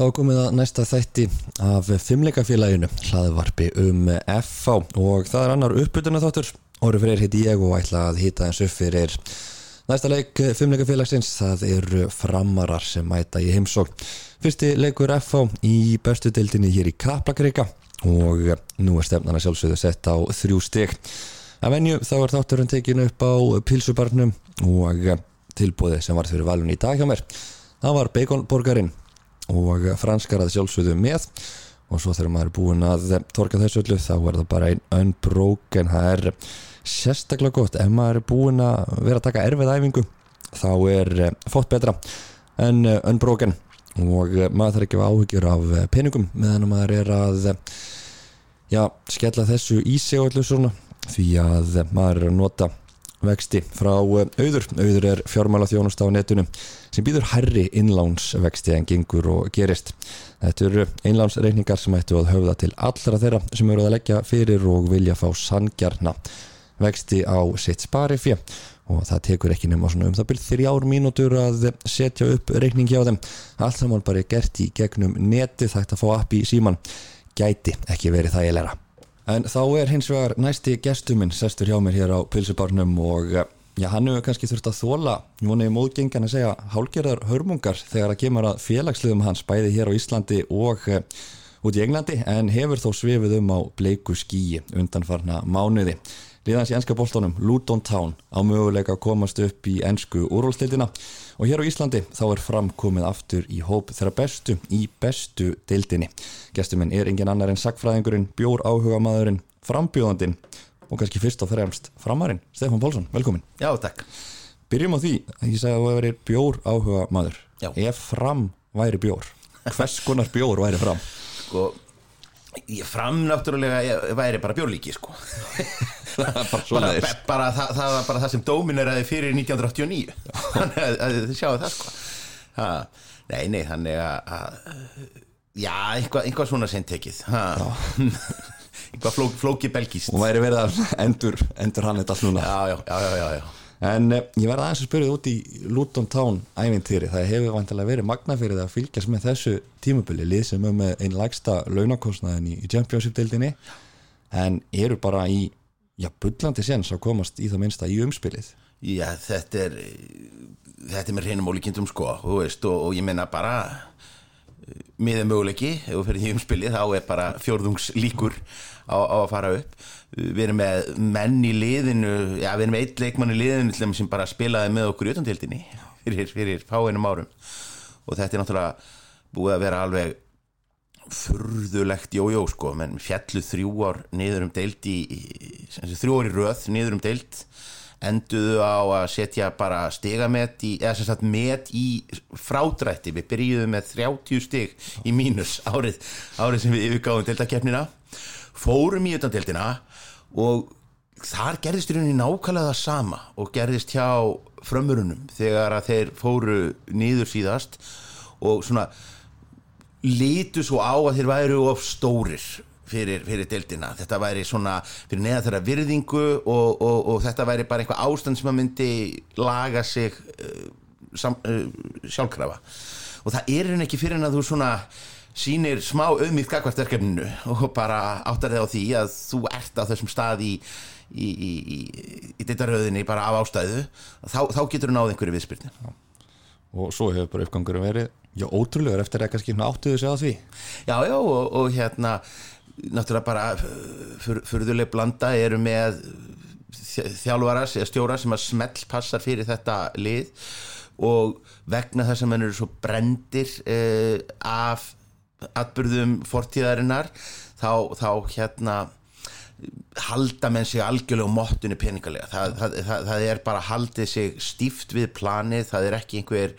Þá komið að næsta þætti af fimmleikafélaginu hlaðvarpi um FH og það er annar uppbytuna þáttur. Óri fyrir heiti ég og ætla að hýta eins upp fyrir næsta leik fimmleikafélagsins. Það eru framarar sem mæta í heimsók. Fyrsti leikur FH í bestu deildinni hér í Kaplakrika og nú er stefnana sjálfsögðu sett á þrjú stygg. Að venju þá er þátturinn tekinu upp á pilsubarnum og tilbúði sem var fyrir valun í dag hjá mér. Það var Baconborgarinn og franskar að sjálfsögðu með. Og svo þegar maður er búin að torka þessu öllu þá er það bara einn unbroken það er sérstaklega gott. Ef maður er búin að vera að taka erfið æfingu þá er fótt betra en unbroken. Og maður þarf ekki að áhugjur af peningum meðan maður er að já, skella þessu í sig og öllu svona því að maður er að nota vexti frá auður. Auður er fjármála þjónust á netinu sem býður herri innlánsvexti en gengur og gerist. Þetta eru innlánsreikningar sem ættu að höfða til allra þeirra sem eru að leggja fyrir og vilja fá sangjarna vexti á sitt sparifi og það tekur ekki nema um það byrð þrjár mínútur að setja upp reikning hjá þeim. Allt saman bara gert í gegnum neti þægt að fá appi í síman gæti ekki verið það ég lera En þá er hins vegar næsti gestuminn sestur hjá mér hér á Pilsubarnum og já, hann hefur kannski þurft að þóla vonið móðgengan að segja hálgerðar hörmungar þegar að kemur að félagsliðum hans bæði hér á Íslandi og uh, út í Englandi en hefur þó svifið um á bleiku skíi undanfarna mánuði. Líðans í ennska bóltónum Luton Town á möguleika að komast upp í ennsku úrólstildina og hér á Íslandi þá er framkomið aftur í hóp þeirra bestu í bestu dildinni. Gestuminn er engin annar en sagfræðingurinn, bjór áhuga maðurinn, frambjóðandinn og kannski fyrst og fremst framarinn, Stefan Pálsson, velkomin. Já, takk. Byrjum á því að ég sagði að þú hefur verið bjór áhuga maður. Já. Ef fram væri bjór, hvers konar bjór væri fram? Sko, ég fram náttúrulega væri bara bjórlíki, sko. bara bara það, það var bara það sem dómineraði fyrir 1989 þannig að, að þið sjáu það sko ha, nei, nei, þannig að, að já, einhvað, einhvað svona sem tekið ha, einhvað fló, flóki belgist og væri verið að endur, endur hann þetta allt núna. já, já, já, já, já, já. En eh, ég verði aðeins að spyrja út í Luton Town ævintýri. Það hefur vantilega verið magna fyrir það að fylgjast með þessu tímabili lið sem er með einn lægsta launakostnaðin í, í Championship-deildinni en eru bara í já, bullandi séns að komast í það minnsta í umspilið. Já, þetta er þetta er með reynum ólíkindum sko veist, og, og ég menna bara miðið möguleiki ef þú fyrir því umspilið þá er bara fjórðungslíkur á, á að fara upp. Við erum með menn í liðinu já, við erum með eitt leikmann í liðinu sem bara spilaði með okkur í utantildinni fyrir, fyrir fáinum árum. Og þetta er náttúrulega búið að vera alveg furðulegt jójó sko, menn fjallu þrjú ár niður um deild í, þrjú ár í röð niður um deild enduðu á að setja bara stigamett í, eða sem sagt met í frádrætti, við byrjuðum með 30 stig í mínus árið, árið sem við yfirgáðum deildakefnina fórum í utan deildina og þar gerðist í rauninni nákvæmlega það sama og gerðist hjá frömmurunum þegar að þeir fóru niður síðast og svona lítu svo á að þeir væru of stórir fyrir, fyrir deildina. Þetta væri svona fyrir neða þeirra virðingu og, og, og þetta væri bara eitthvað ástand sem að myndi laga sig uh, sam, uh, sjálfkrafa. Og það er henni ekki fyrir en að þú svona sýnir smá auðmýtt gagvartverkefninu og bara áttar þig á því að þú ert á þessum stað í í, í, í, í dittaröðinni bara af ástæðu þá, þá getur þú náð einhverju viðspyrni Og svo hefur bara uppgangur verið, já, ótrúlegur eftir að kannski áttuðu sig á því. Já, já, og, og hérna náttúrulega bara furðuleg blanda eru með þjálfaras eða stjóra sem að smell passar fyrir þetta lið. Og vegna þess að mann eru svo brendir eh, af atbyrðum fortíðarinnar þá, þá hérna halda menn sig algjörlega á móttunni peningalega. Það, það, það, það er bara haldið sig stíft við planið, það er ekki einhver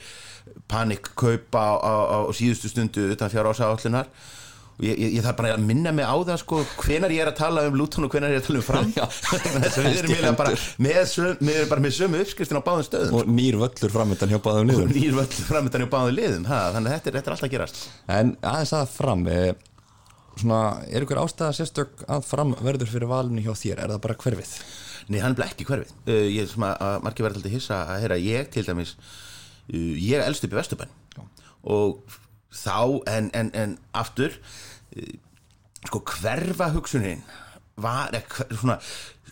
panikkaupa á, á, á síðustu stundu utan fjár ásáallunar og ég, ég, ég þarf bara að minna mig á það sko, hvenar ég er að tala um Luton og hvenar ég er að tala um fram. Við erum eiginlega bara með, bara með sömu uppskriftin á báðum stöðum Og nýr völlur framöndan hjá báðum og niður. nýr völl framöndan í báðum liðum ha, þannig að þetta er, þetta er alltaf að gerast. En aðeins að fram, eh, svona, er ykkur ástæða sérstök að fram verður fyrir valinu hjá þér? Er það bara hverfið? Nei, hann er ekki hverfið. Uh, Ég er sem að, margir verða alltaf hissa að heyra ég til dæmis uh, ég elst upp í Vesturbæn og þá en, en, en aftur sko hverfa hugsunin var hver, svona,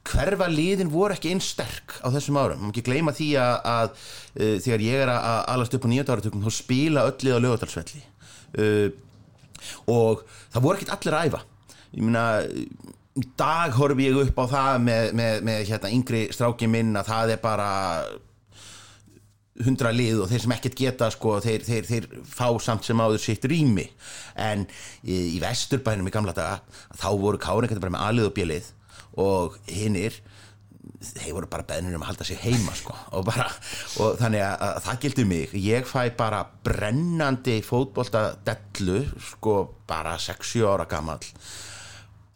hverfa liðin voru ekki einn sterk á þessum árum, maður ekki gleyma því að, að uh, þegar ég er að alast upp á nýjönda áratökum þá spila öllið á lögadalsvelli uh, og það voru ekkert allir að æfa. Ég meina í dag horfi ég upp á það með, með, með hérna, yngri stráki minn að það er bara hundra lið og þeir sem ekkert geta sko, þeir, þeir, þeir fá samt sem áður sitt rými en í, í vesturbænum í gamla daga þá voru káringar bara með alið og bjelið og hinnir þeir voru bara beðnir um að halda sig heima sko. og, bara, og þannig að, að það gildi mig ég fæ bara brennandi fótboltadellu sko bara 6-7 ára gammal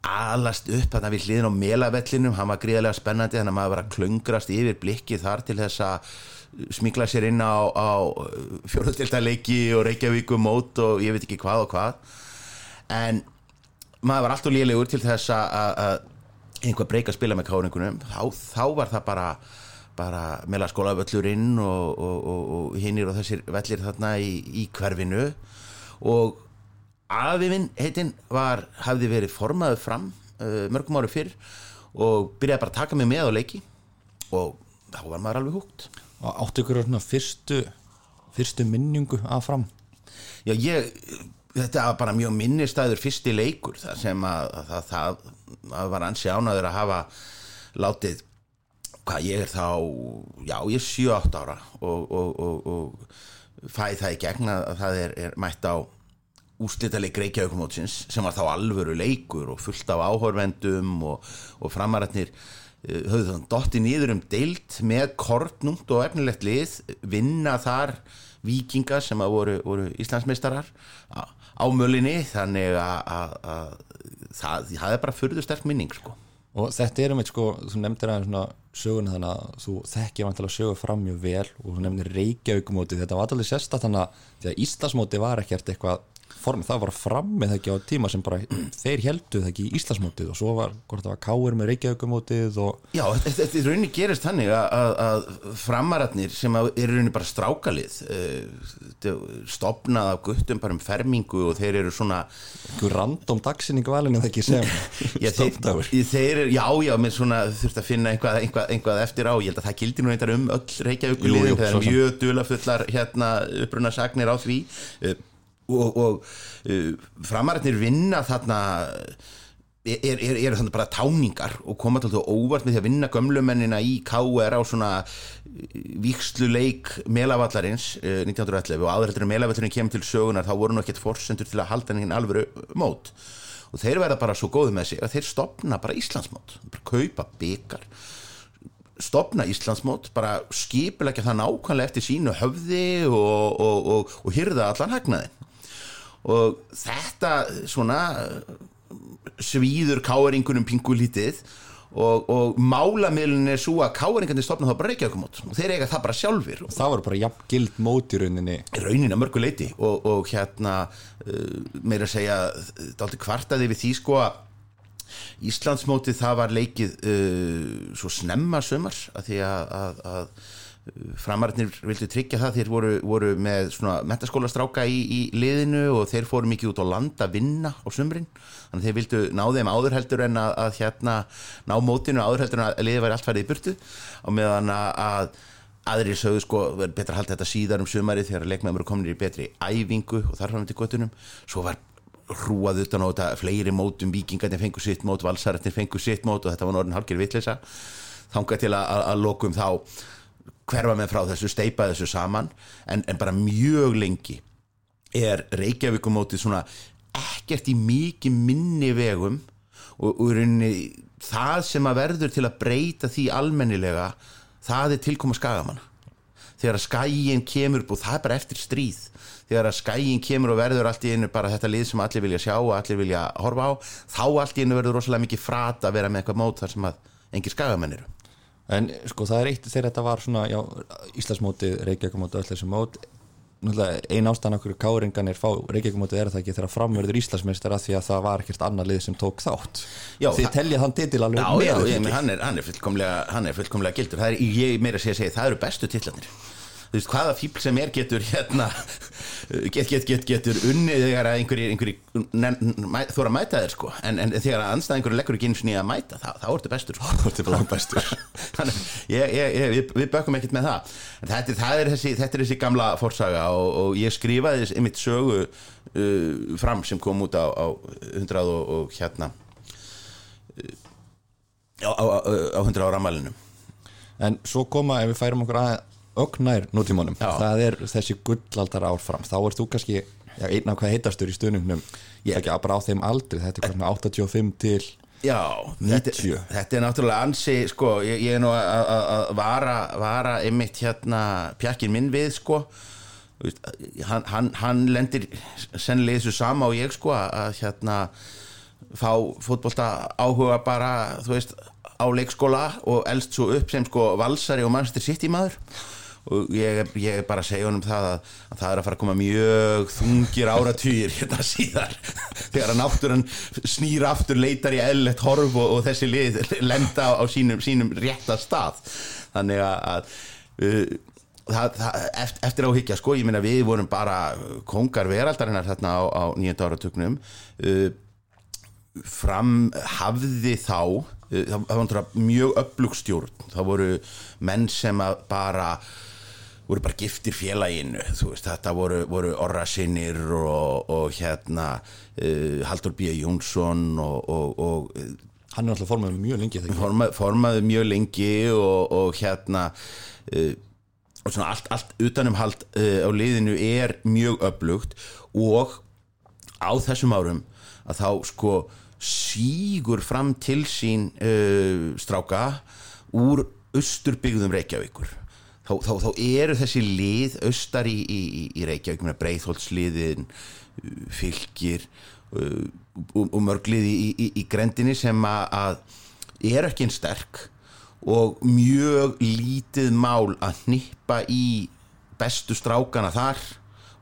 alast upp þarna við hliðin á melavellinum hann var gríðarlega spennandi þannig að maður var að klöngrast yfir blikki þar til þess að smíkla sér inn á, á fjóruðdeltaleiki og Reykjavíkum mót og ég veit ekki hvað og hvað. En maður var alltaf lélegur til þess að einhver breyka að spila með káringunum. Þá, þá var það bara bara meila skólavöllurinn og, og, og, og hinnir og þessir vellir þarna í, í hverfinu. Og aðviminn heitinn var, hafði verið formaður fram uh, mörgum ári fyrr og byrjaði bara að taka mig með á leiki. Og þá var maður alveg húgt og áttu ykkur svona fyrstu fyrstu minningu af fram Já, ég, þetta var bara mjög minnistæður fyrsti leikur það sem að, að, að það, það var ansi ánaður að hafa látið hvað ég er þá já, ég er 7-8 ára og, og, og, og fæði það í gegn að það er, er mætt á úslitaleg Reykjavíkumótsins sem var þá alvöru leikur og fullt af áhörvendum og framarætnir höfðu þann dotti nýður um deilt með kortnúmt og efnilegt lið vinna þar vikinga sem að voru, voru Íslandsmeistarar á, mölinni þannig að það, það er bara fyrðu sterk minning sko. og þetta er um eitt sko, þú nefndir aðeins svona söguna þannig að þú þekkja vantilega sögu fram mjög vel og þú nefndir Reykjavíkumóti þetta var alltaf sérsta þannig að Íslandsmóti var ekkert eitthvað form, það var fram með það ekki á tíma sem bara þeir heldu það ekki í Íslandsmótið og svo var, hvort það var Káur með Reykjavíkumótið og... Já, þetta er rauninni gerist þannig að, að framaratnir sem er rauninni bara strákalið uh, stopnað af guttum bara um fermingu og þeir eru svona Einhver random dagsinning valinu það ekki sem þeir, Já, já, með svona þurft að finna einhvað, einhvað, einhvað eftir á, ég held að það gildi nú einhver um öll Reykjavíkulið, það er mjög dulafullar hérna uppruna sagnir á því. Uh, og, og uh, framarætnir vinna þarna eru er, er þannig bara táningar og koma til þetta óvart með því að vinna gömlumennina í K.R. á svona viksluleik melavallarins uh, 1911 og aðrættur melavallurinn kemur til sögunar þá voru nú ekkert forsendur til að halda henni alvöru mót. Og þeir verða bara svo góði með sig að þeir stopna bara Íslandsmót. Bara kaupa byggar stopna Íslandsmót, bara skipilegja það nákvæmlega eftir sínu höfði og, og, og, og hyrða allan hagnaðin og þetta svona svíður káeringunum pingulítið og, og málamilin er svo að káeringarnir stopna þá bara reykjaðukumót og þeir eiga það bara sjálfur og það var bara jafn gild mót í rauninni. Rauninni að mörgu leiti og, og hérna uh, meira að segja daldi kvartaði við því sko að Íslandsmótið það var leikið uh, svo snemma sömar að því að, að, að framararnir vildu tryggja það þeir voru, voru með svona metaskólastráka í, í liðinu og þeir fóru mikið út á land að vinna á sumrin. Þannig að þeir vildu ná þeim áðurheldur en að, að hérna ná mótinu áðurheldur en að liði væri allt færið í burtu. Og meðan að aðri sögðu sko verður betra að halda þetta síðar um sumari þegar leikmæðum eru komin í betri æfingu og þar fram til göttunum svo var hrúað utan á þetta fleiri mótum vikingarnir fengu sitt mót, valsararnir fengu sitt mót og þetta var norðin halgir vitleisa þánga til að, að, að lokum þá hverfa með frá þessu, steipa þessu saman en, en bara mjög lengi er Reykjavíkumótið svona ekkert í mikið minni vegum og, og rauninni, það sem að verður til að breyta því almennilega það er tilkoma skagamanna. Þegar að skægin kemur og það er bara eftir stríð. Þegar að skægin kemur og verður allt í einu bara þetta lið sem allir vilja sjá og allir vilja horfa á þá allt í einu verður rosalega mikið frat að vera með eitthvað mót þar sem að engir skagamenn eru En sko það er eitt þegar þetta var svona já, Íslandsmótið, Reykjavíkumótið öll þessu mót einn ástæðan okkur káringanir fá Reykjavíkumótið er það ekki þegar framverður Íslandsmeistar að því að það var ekkert annar lið sem tók þátt. Já, þið tellja þann titil alveg já, ég, hann, er, hann er fullkomlega hann er fullkomlega gildur. Er, ég meira að segja, segja það eru bestu tillanir þú veist, hvaða fíbl sem er getur hérna get, get, get, getur unnið þegar að einhverjir, þú er að mæta þér sko. En, en þegar að anstæðingur leggur ekki eins og nýja að mæta þá, þá ertu bestur sko, þá ertu bara bestur. Þannig, ég, ég, ég, við, við bökum ekkert með það. En þetta, það er þessi, þetta er þessi gamla fórsaga og, og ég skrifaði þessi einmitt sögu uh, fram sem kom út á, á 100 og, og hérna uh, á, á, á 100 ára amalinu En svo koma, ef við færum okkur að ögnær nútímanum, Já. það er þessi gullaldar ár fram, þá ert þú kannski já, einn af hvað heitastur í stuðningnum. Ég ekki að bara á þeim aldri, þetta er hvernig 85 til Já, þetta, 90. þetta er náttúrulega ansi sko, ég, ég er nú að- vara, vara einmitt hérna pjakkin minn við sko. Hann, hann, hann lendir sennilega í þessu sama og ég sko að hérna fá fótbolta áhuga bara þú veist á leikskóla og elst svo upp sem sko valsari og mannstir sitt í maður og ég, ég er bara að segja honum það að, að það er að fara að koma mjög þungir áratugir hérna síðar. Þegar að náttúran snýr aftur leitar í eðlilegt horf og, og þessi lið lenda á, sínum, sínum rétta stað. Þannig að, uh, það, það, eftir, áhyggja sko, ég meina við vorum bara kongar veraldarinnar þarna á, á nýjönda áratugnum. Uh, fram hafði þá uh, það var mjög öflugstjórn það voru menn sem að bara voru bara giftir félaginu veist, þetta voru, voru orrasinir og, og hérna uh, Haldur B. Jónsson og, og, og hann er alltaf formað mjög lengi forma, formaði mjög lengi og, og hérna uh, og svona allt, allt utanumhald uh, á liðinu er mjög öflugt og á þessum árum að þá sko sígur fram til sín uh, stráka úr austurbyggðum Reykjavíkur þá, þá, þá eru þessi lið austar í, í, í- Reykjavík breyðholtsliðin fylgir uh, og, og mörglið í, í, grendinni sem að, er ekki einn sterk og mjög lítið mál að hnippa í bestu strákana þar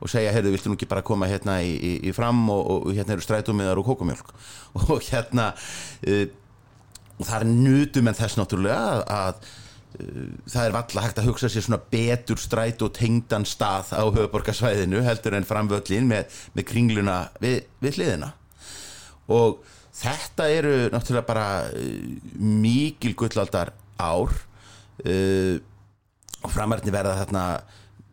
og segja, heyrðu, viltu nú ekki bara koma hérna í, fram og, og hérna eru strætómiðar og kókumjólk og hérna uh, og það er nutum en þess náttúrulega að, uh, það er valla hægt að hugsa sér svona betur stræt og tengdan stað á höfuborgarsvæðinu heldur en framvöllin með, með kringluna við, við hliðina. Og þetta eru náttúrulega bara uh, mikil gullaldar ár uh, og framarni verða þarna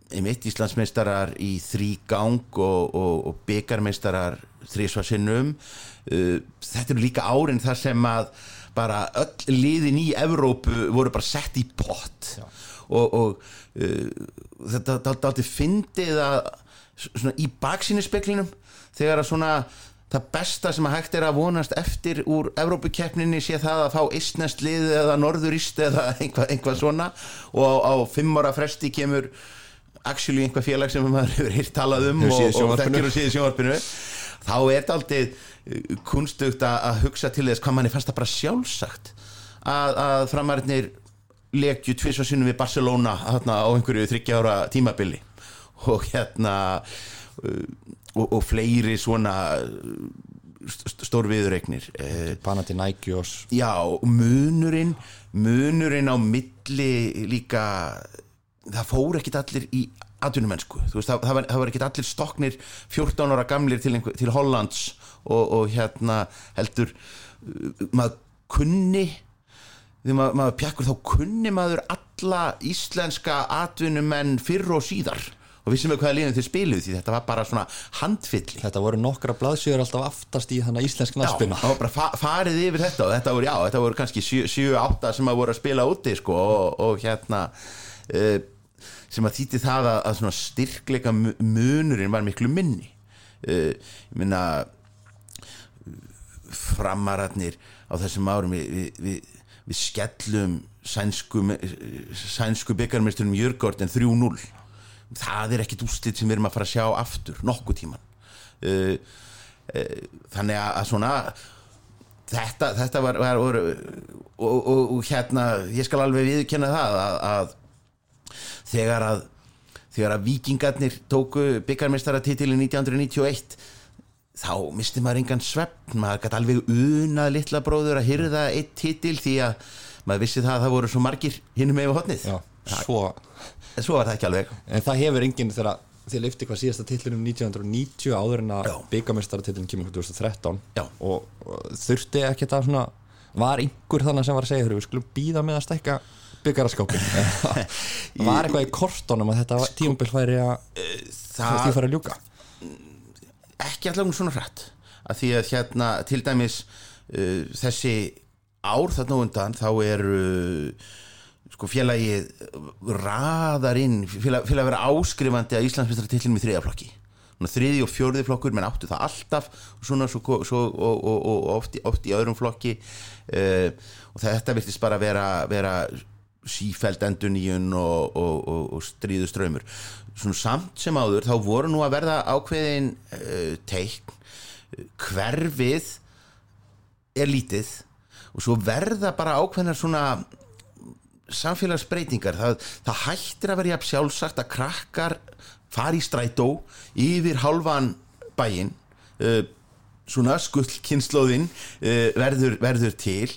einmitt Íslandsmeistarar í þrý gang og, og, og byggarmeistarar þrísvarsinnum uh, þetta eru líka árin þar sem að bara öll liðin í Evrópu voru bara sett í pott. Og, og uh, þetta alltaf fyndið að svona í baksinnispeklinum þegar að svona það besta sem að hægt er að vonast eftir úr Evrópukeppninni sé það að fá istnest lið eða norðurist eða einhvað, einhvað svona. Og á, á fimm ára fresti kemur actually einhvað félag sem maður hefur hýrt talað um og, og þekkir og í sjónvarpinu. Þá er þetta aldrei kunstugt að, hugsa til þess hvað manni fannst það bara sjálfsagt að, að framarnir lekju tvis og sinnum við Barcelona þarna á einhverju þryggja ára tímabili. Og hérna uh, og, og fleiri svona uh, Panathinaikos Já, munurinn munurinn á milli líka það fór ekkit allir í atvinnumennsku, það, það, var, var ekkit allir stoknir 14 ára gamlir til, einhver, til Hollands og, og hérna heldur uh, maður kunni þegar maður, maður pjakkur þá kunni maður alla íslenska atvinnumenn fyrr og síðar. Og vissum við hvaða liðin þið spiluð því þetta var bara svona handfylli. Þetta voru nokkra blaðsjöður alltaf aftast í þannig íslensk Já, naspina það var bara fa farið yfir þetta og þetta voru, já, þetta voru kannski 7-8 sem að voru að spila úti sko, og, og hérna uh, sem að þýtti það að, að svona styrkleika mu- munurinn var miklu minni. Uh, ég minna framararnir á þessum árum. Við, við, við, við skellum sænsku, sænsku byggarmeisturum Jörgården 3-0 það er ekkit úslit sem við erum að fara að sjá aftur nokkuð tíman uh, uh, þannig að, svona þetta, þetta var, var, var og, og, og hérna ég skal alveg viðkenna það að, að þegar að þegar að vikingarnir tóku byggarmeistaratitilin 1991 þá misti maður engan svefn maður gæti alveg unað litla bróður að hyrða eitt titil því að maður vissi það að það voru svo margir hinnum með hotnið Já. svo en svo var það ekki alveg en það hefur enginn þegar þið lifti hvað síðasta tillunum 1990 áður en að Já. byggamestartillin kemur 2013 Já. og, þurfti ekki það svona var einhver þannig sem var að segja "Heyrðu, við skulum býða með að stækka byggaraskópin var eitthvað í kortunum að þetta tímabil væri að það því fara að ljúka ekki allavega svona hrætt að því að hérna til dæmis uh, þessi ár þarna undan þá eru sko félagið raðar inn félag, félag að vera áskrifandi að Íslandsmeistaratillin í þriðaflokki þriði og fjórði flokkur, menn áttu það alltaf svona svo, svo, og, og, og oft, oft í öðrum flokki. Uh, og þetta virtist bara vera, vera sífæld enduníun og, og, og, og stríðu ströymur svona samt sem áður þá voru nú að verða ákveðin uh, teikn hverfið er lítið og svo verða bara ákveðnar svona samfélagsbreytingar. Það, það hættir að vera jafn sjálfsagt að krakkar fari strætó yfir hálfan bæinn uh, svona skullkynnslóðin uh, verður, verður til.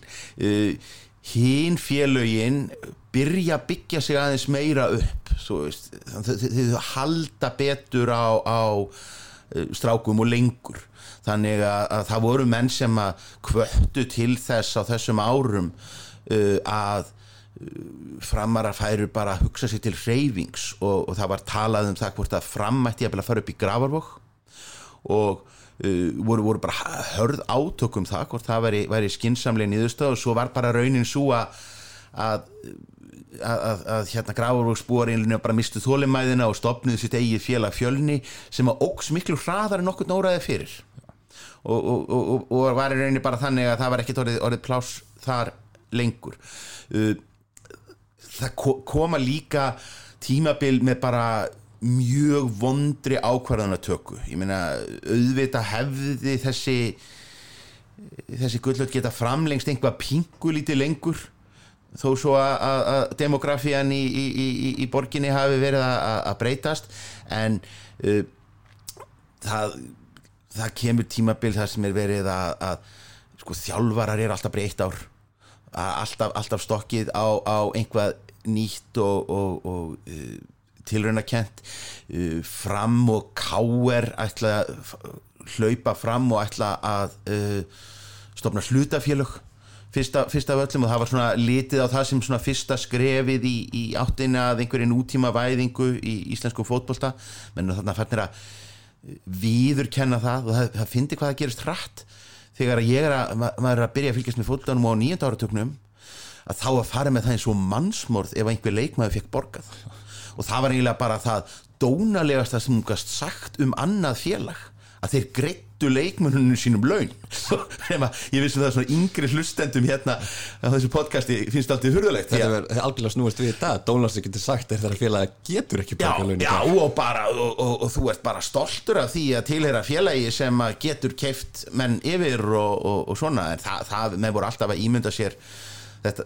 Hinn félögin byrja að byggja sig aðeins meira upp þau halda betur á, á uh, strákum og lengur. Þannig að, að það voru menn sem að kvöttu til þess á þessum árum uh, að framarar færu bara að hugsa sér til reyfings og, og það var talað um það hvort að frammætti að fara upp í gravarvog og uh, voru, voru bara hörð átökum það hvort það væri, væri skinsamlega niðurstöð og svo var bara raunin svo að að, að, að, að hérna gravarvogsbúarinn bara mistu þólimæðina og stopnuðu sitt eigið félag fjölni sem að óks miklu hraðar en okkur nóraði fyrir. Og, og, og, og, var í rauninni bara þannig að það var ekkit orðið, orðið pláss þar lengur. Uh, það ko- koma líka tímabil með bara mjög vondri ákvarðanatöku. Ég meina auðvitað hefði þessi þessi gullöld geta framlengst einhvað pingu lítið lengur þó svo að, demografían í, í, í, í borginni hafi verið að, breytast en uh, það, það kemur tímabil þar sem er verið að, að sko, þjálfarar er alltaf breytt ár. Alltaf, alltaf stokkið á, á einhvað nýtt og, og, og uh, tilraunakent uh, fram og káer ætla að hlaupa fram og ætla að uh, stopna hlutafélög fyrsta, fyrsta af öllum og það var svona litið á það sem svona fyrsta skrefið í, í áttina að einhverju nútíma væðingu í íslensku fótbolta. Menn þarna fannir að viðurkenna það og það, það fyndi hvað það gerist hratt. Þegar ég er að, ma- maður er að byrja að fylgjast með fótboltanum á nýjönda áratöknum að þá að fara með það eins og mannsmorð ef einhver leikmaður fekk borgað. Og það var eiginlega bara það dónalegasta sem hún gast sagt um annað félag að þeir greittu leikmennunum sínum laun. Að ég vissi það svona yngri hlustendum hérna á þessu podcasti finnst alltaf hurðulegt Þetta að- verður algjörlega snúist við dag. Dónalds getur sagt er þegar félagi getur ekki borga laun já og, bara, og, og, og þú ert bara stoltur af því að tilheyra félagi sem að getur keift menn yfir og, og, og svona. En það, það með voru alltaf að ímynda sér þetta,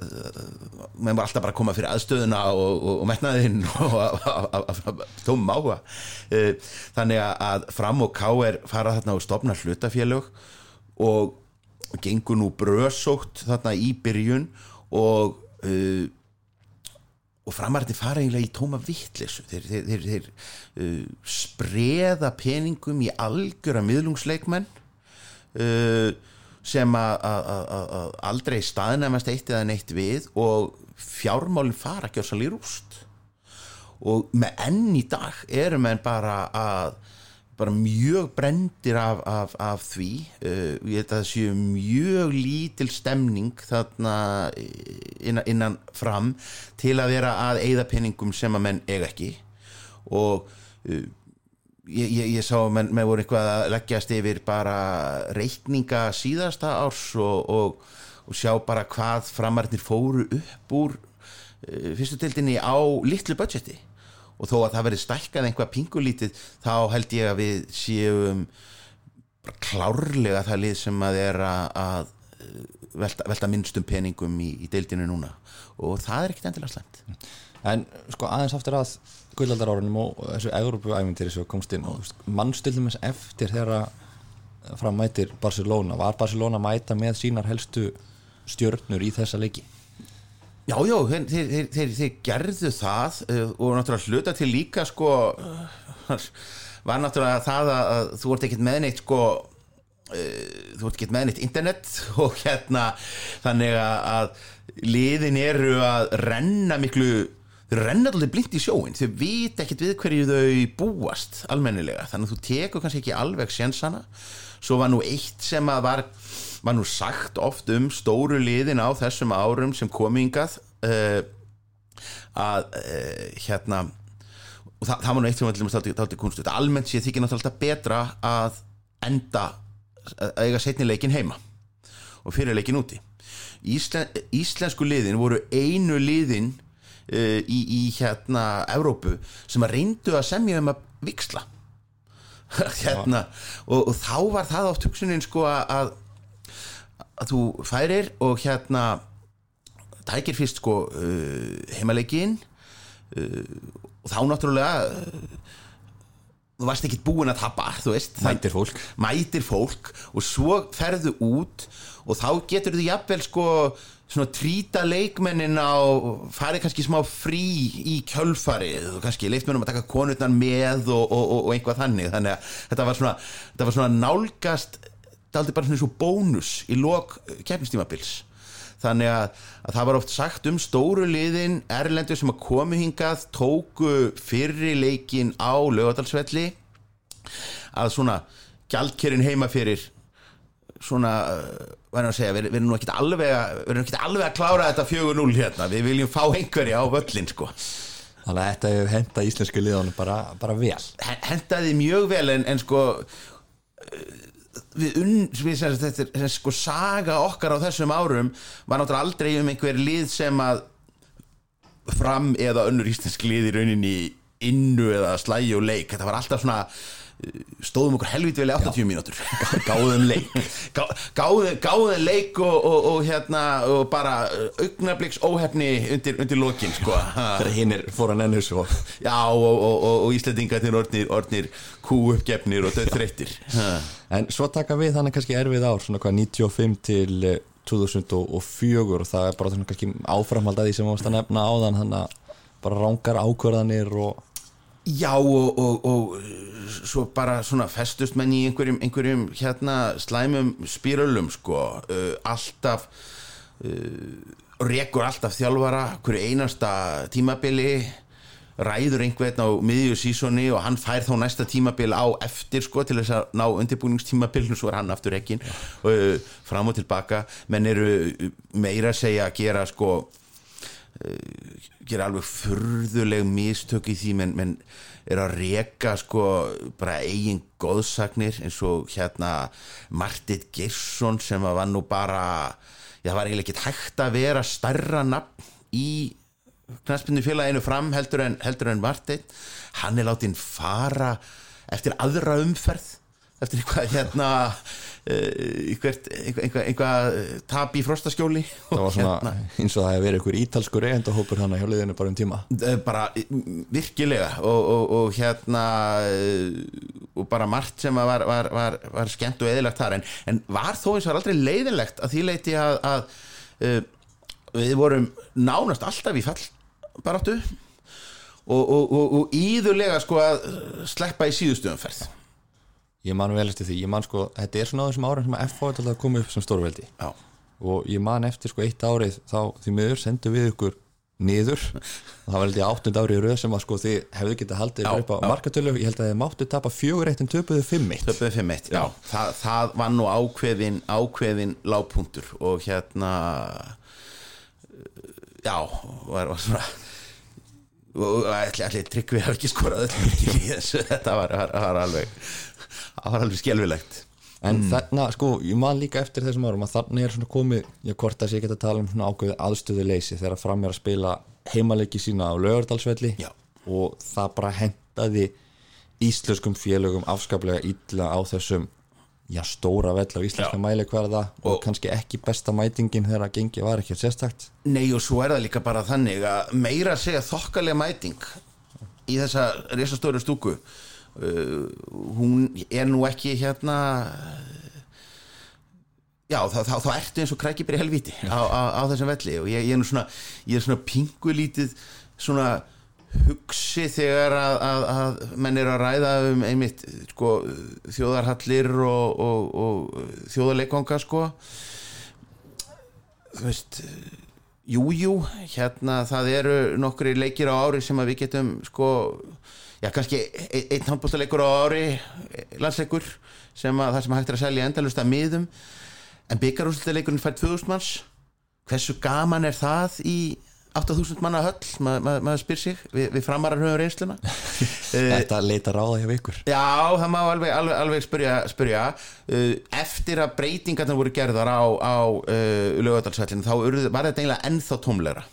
með voru alltaf bara að koma fyrir aðstöðuna og, og, og metnaðinn og tómum áhuga Eh, þannig að- að fram og ká er fara þarna og stopna hlutafélög og gengur nú brösótt þarna í byrjun og uh, og framarðin fara eiginlega í tóma vittlesu þeir, þeir, þeir, þeir uh, spreða peningum í algjöra miðlungsleikmenn. Uh, sem að- aldrei staðnæmast eitt eða neitt við og fjármálinn fara gjörsal í rúst. Og með enn í dag eru menn bara að bara mjög brendir af, af, af því. Uh, ég held að það séu mjög lítil stemning þarna innan, innan fram til að vera að eigða penningum sem að menn eiga ekki. Og uh, ég, ég, ég sá að menn voru eitthvað að leggjast yfir bara reikninga síðasta árs og, og, og sjá bara hvað framarnir fóru upp úr uh, fyrstu tildinni á litlu budgeti. Og þó að það verið stækkað einhvað pingulítið þá held ég að við séum klárlega það lið sem að er að, uh, velta, velta minnstum peningum í, í deildinu núna. Og það er ekkit endilega slemt En sko aðeins aftur að guðlaldarárunum og þessu Európu-æfintir sem komst inn og mannstildum þess eftir þegar fram mætir Barcelona? Var Barcelona að mæta með sínar helstu stjörnur í þessa leiki? Já, já, þeir, þeir, þeir, þeir, gerðu það uh, og náttúrulega hluta til líka sko var náttúrulega það að, þú ert ekkert með neitt sko uh, þú ert ekkert með neitt internet og hérna þannig að liðin eru að renna miklu þau renna alveg blind í sjóin þau vita ekkert við hverju þau búast almennilega, þannig að þú tekur kannski ekki alveg sjensana, svo var nú eitt sem að var var nú sagt oft um stóru liðin á þessum árum sem komingað uh, að uh, hérna og það, það var nú eitt sem var til dæmis aldrei, aldrei kunst almennt sé þykir náttúrulega alltaf betra að enda að eiga setni leikin heima og fyrir leikin úti. Íslen, Íslensku liðin voru einu liðin í, í hérna Evrópu sem að reyndu að semja um að viksla hérna og, og þá var það oft hugsunin sko að að þú færir og hérna tækir fyrst sko uh, heimaleikin uh, og þá náttúrulega uh, þú varst ekki búin að tappa þú veist, Mætir fólk. mætir fólk og svo ferðu út og þá getur þú jafnvel sko svona trýta leikmennin á farið kannski smá frí í kjölfarið og kannski leikmennum að taka konurnar með og, og, og, og einhvað þannig. Þannig að þetta var svona, þetta var svona nálgast þetta aldrei bara svona svo bónus í lok keppnistímabils. Þannig að, að það var oft sagt um stóru liðin erlendur sem að komu hingað tóku fyrri leikin á lögadalsvelli að svona gjaldkerinn heima fyrir svona, verðum að segja við við erum nú ekkert alveg að við erum ekkert alveg að klára þetta 4-0 hérna. Við viljum fá einhverja á völlin sko. Þannig að þetta hefur henda íslensku liðanum bara, bara vel. Hen- hentaði mjög vel en, en sko uh, við unn, við, sem, þetta er sko saga okkar á þessum árum var náttúrulega aldrei um einhver lið sem að fram eða önnur íslensk lið í rauninni innu eða og leik. Þetta var alltaf svona stóðum okkur helvít vel í 80 mínútur. Gáðum leik. Gá, gáðum, gáðum leik og, og, og hérna og bara augnabliks óhefni undir, undir lokin sko. Þegar hinn er fór hann ennur svo. Já, og, og, og, og Íslandingarnir orðnir, orðnir kúuppgefnir og döðþreyttir En svo taka við þannig kannski erfið ár Svona hvað 95 til eh, 2004 og það er bara svona kannski áframhald að því sem varst að nefna áðan Þannig að bara rángar ákvörðanir og Já, og, og, og svo bara svona festust menn í einhverjum, einhverjum hérna slæmum spírölum sko, uh, alltaf uh, rekur alltaf þjálfara hverju einasta tímabili ræður einhvern á miðju sísoni og hann fær þá næsta tímabil á eftir sko til þess að ná undirbúningstímabilinu svo er hann aftur ekki uh, fram og tilbaka. Menn eru meira að segja að gera sko gera alveg furðuleg mistök í því menn, menn er að reka sko bara eigin góðsagnir eins og hérna Martit Geirsson sem var nú bara já það var eiginlega ekki hægt að vera starra nafn í knastbyndu félaginu fram heldur en, heldur en Martit hann er látin fara eftir aðra umferð eftir eitthvað hérna eitthvað, eitthvað, eitthvað tap í frostaskjóli. Það var svona eins og það hefur verið einhver ítalskur eigendahópur hann að hjóliðinu bara um tíma. Eh, bara virkilega. Og, og, og hérna eh, og bara margt sem var, var, var, var skemmt og eðilegt þar. En, en var þó eins og var aldrei leiðinlegt að því leiti að, að við vorum nánast alltaf í fall baráttu og, og, og, og íðurlega sko að sleppa í síðustöðumferð Ég man vel eftir því, ég man sko, þetta er svona á þessum árum sem að FH er alltaf komið upp sem stórveldi. Já, og ég man eftir sko eitt árið þá því miður sendum við ykkur niður. Það var held ég áttund árið röð sem að sko þið hefðu getið haldið upp á markatölu. Ég held að þið máttu tapa fjögur eitt en töpuðu fimm eitt. Töpuð 5-1 Já, það, það var nú ákveðin ákveðin lágpunktur og hérna já, var, var svona og ætli, ætli tryggvi hafi ekki skorað þetta var, var, var alveg það var alveg skelfilegt. En þarna sko, ég man líka eftir þessum árum að þarna er svona komið, ég hvort að sé ekki að tala um svona ákveðið aðstöðuleysi þegar fram er að spila heimaleiki sína á lögardalsvelli Já. og það bara hendaði íslenskum félögum afskaplega illa á þessum já, stóra vell á íslenska hverða og, Og- kannski ekki besta mætingin þegar að gengi var ekki sérstakt. Nei og svo er það líka bara þannig að meira segja þokkalega mæting í þessa risastóru stúku uh, hún er nú ekki hérna já, þá, þá, þá ertu eins og krækibir í helvíti á, á, á þessum velli og ég, ég er nú svona ég er svona pingulítið svona hugsi þegar að, að, að menn eru að ræða um einmitt sko, þjóðarhallir og, og, og þjóðarleikvanga sko. Þú veist jújú, jú, hérna það eru nokkri leikir á ári sem að við getum sko, já kannski ein, einn handbóltaleikur á ári landsleikur sem að það sem hægt er að selja endalust að miðum. En byggarúsleikurinn fær 2000 manns. Hversu gaman er það í 8000 manna höll, Ma, ma, maður spyr sig. Við, við framarar höfum reynsluna. Þetta leita ráða hjá ykkur. Já, það má alveg, alveg, alveg spyrja, spyrja. Eftir að breytingarna voru gerðar á, á uh, lögadalsvællinu þá var þetta eiginlega ennþá tómleira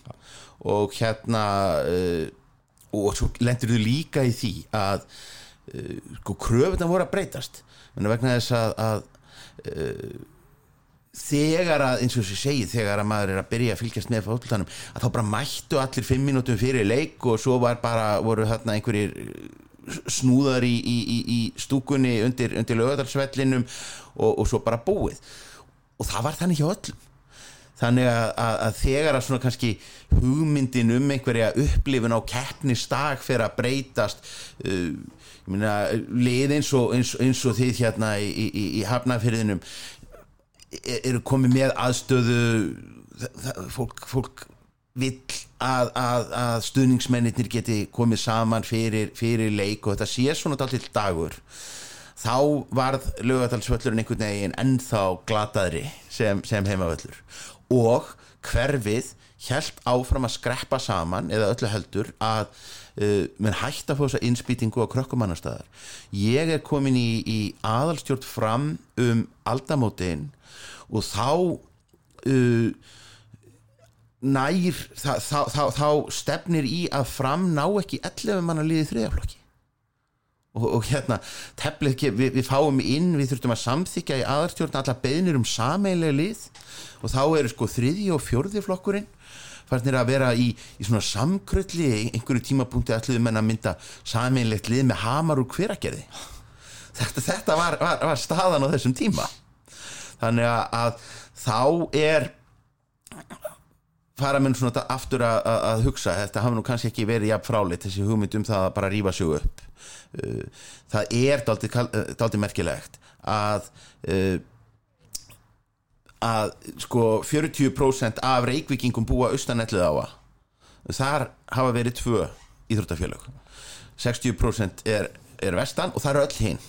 og hérna uh, og svo lendur þú líka í því að uh, sko kröfuna voru að breytast. Menna vegna þess að, að uh, þegar að, eins og þess að segi þegar að maður er að byrja að fylgjast með fólktanum að þá bara mættu allir fimm mínútum fyrir leik og svo var bara, voru þarna einhverjir snúðar í, í, í, í stúkunni undir, undir lögadalsvellinum og, og svo bara búið. Og það var þannig hjá öllum þannig að, að, að þegar að svona kannski hugmyndin um einhverja upplifun á keppnistag fyrir að breytast uh, ég meina, lið eins og, eins, eins og þið hérna í hafnafyrðinum eru komið með aðstöðu fólk, fólk vill að, að, að stuðningsmennir geti komið saman fyrir, fyrir leik og þetta sé svona dálitill dagur. Þá varð lögadalsvöllurinn einhvern veginn ennþá glataðri sem, sem heimavöllur og hverfið helt áfram að skreppa saman eða öllu heldur að uh, menn hægt að fá þessa innspýtingu á krökkumannastæðar ég er komin í, í aðalstjórn fram um aldamótin og þá uh, nær þá, þá, þá, þá stefnir í að fram ná ekki 11 manna liðið þriðaflokki og, og hérna teflið, við, við fáum inn við þurftum að samþykja í aðarstjórn alla beðnir um sameilega lið. Og þá eru sko þriði og fjörði flokkurinn farnir að vera í, í svona samkrölli einhverju tímapunkti ætluðum en að mynda sameinlegt lið með hamar úr hveragerði. Þetta, þetta var, var, var staðan á þessum tíma. Þannig að, að þá er fara mér svona aftur að, að, að hugsa þetta hafa nú kannski ekki verið jafn fráleitt þessi hugmynd um það að bara rýfa sig upp. Uh, það er dálítið uh, merkilegt að uh, að sko 40% af reykvikingum búa austanellið á að þar hafa verið tvö íþróttafélög. 60% er, er vestan og það eru öll hinn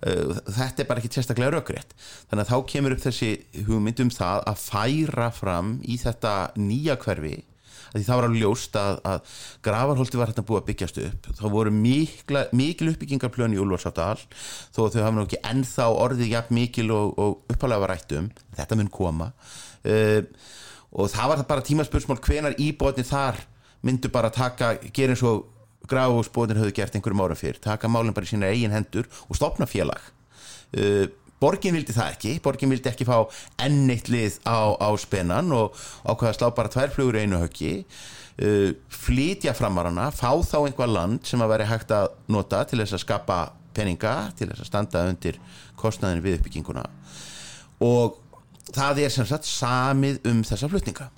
þetta er bara ekki sérstaklega raugrétt þannig að þá kemur upp þessi hugmynd um það að færa fram í þetta nýja hverfi því það var alveg ljóst að, að gravarholti var hérna búið að byggjast upp. Þá voru mikla, mikil uppbyggingarplön í Úlfarsáttahal þó þau hafa nú ekki ennþá orðið jafn mikil og, og uppalega var rætt um. Þetta mun koma. Uh, og það var bara tímaspursmál hvenar íbóðni þar myndu bara taka, gera eins og gráðsbóðin höfðu gert einhverjum ára fyrr taka málinn bara í sína eigin hendur og stopna félag. Uh, borgin vildi það ekki borgin vildi ekki fá enneitt lið á, á spennan og ákvaða slá bara tværflugur einu höggi. Uh, flytja framarana fá þá einhvað land sem að veri hægt að nota til þess að skapa peninga til þess að standa undir kostnaðin við uppbygginguna. Og það er sem sagt samið um þessa flutninga.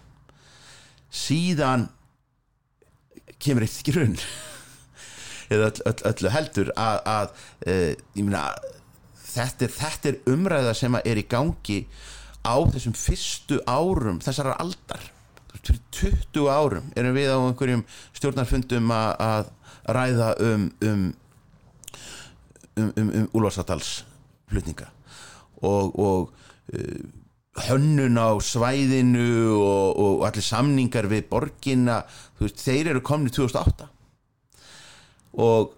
Síðan kemur eitt ekki raun eða öll, öll, öllu heldur að, að e, myna, þetta, er, þetta er umræða sem er í gangi á þessum fyrstu árum þessar aldar. Fyrir 20 árum erum við á einhverjum stjórnarfundum að, ræða um um um, um, um úlvarsadals flutninga og, og uh, hönnun á svæðinu og, og allir samningar við borginna veist, þeir eru komni 2008 og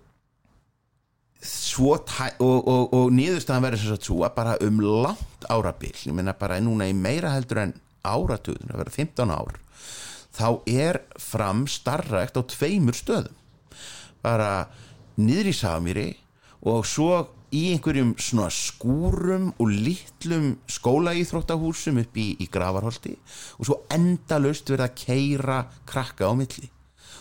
og, og, og nýðustafan verður að svo að bara um langt árabil ég minna bara núna í meira heldur en áratugin, það verður 15 ár þá er fram starrakt á tveimur stöðum. Bara niður í Samiri og svo í einhverjum svona skúrum og litlum skólaýþróttahúsum upp í, í Gravarholti og svo endalust verða að keira krakka á milli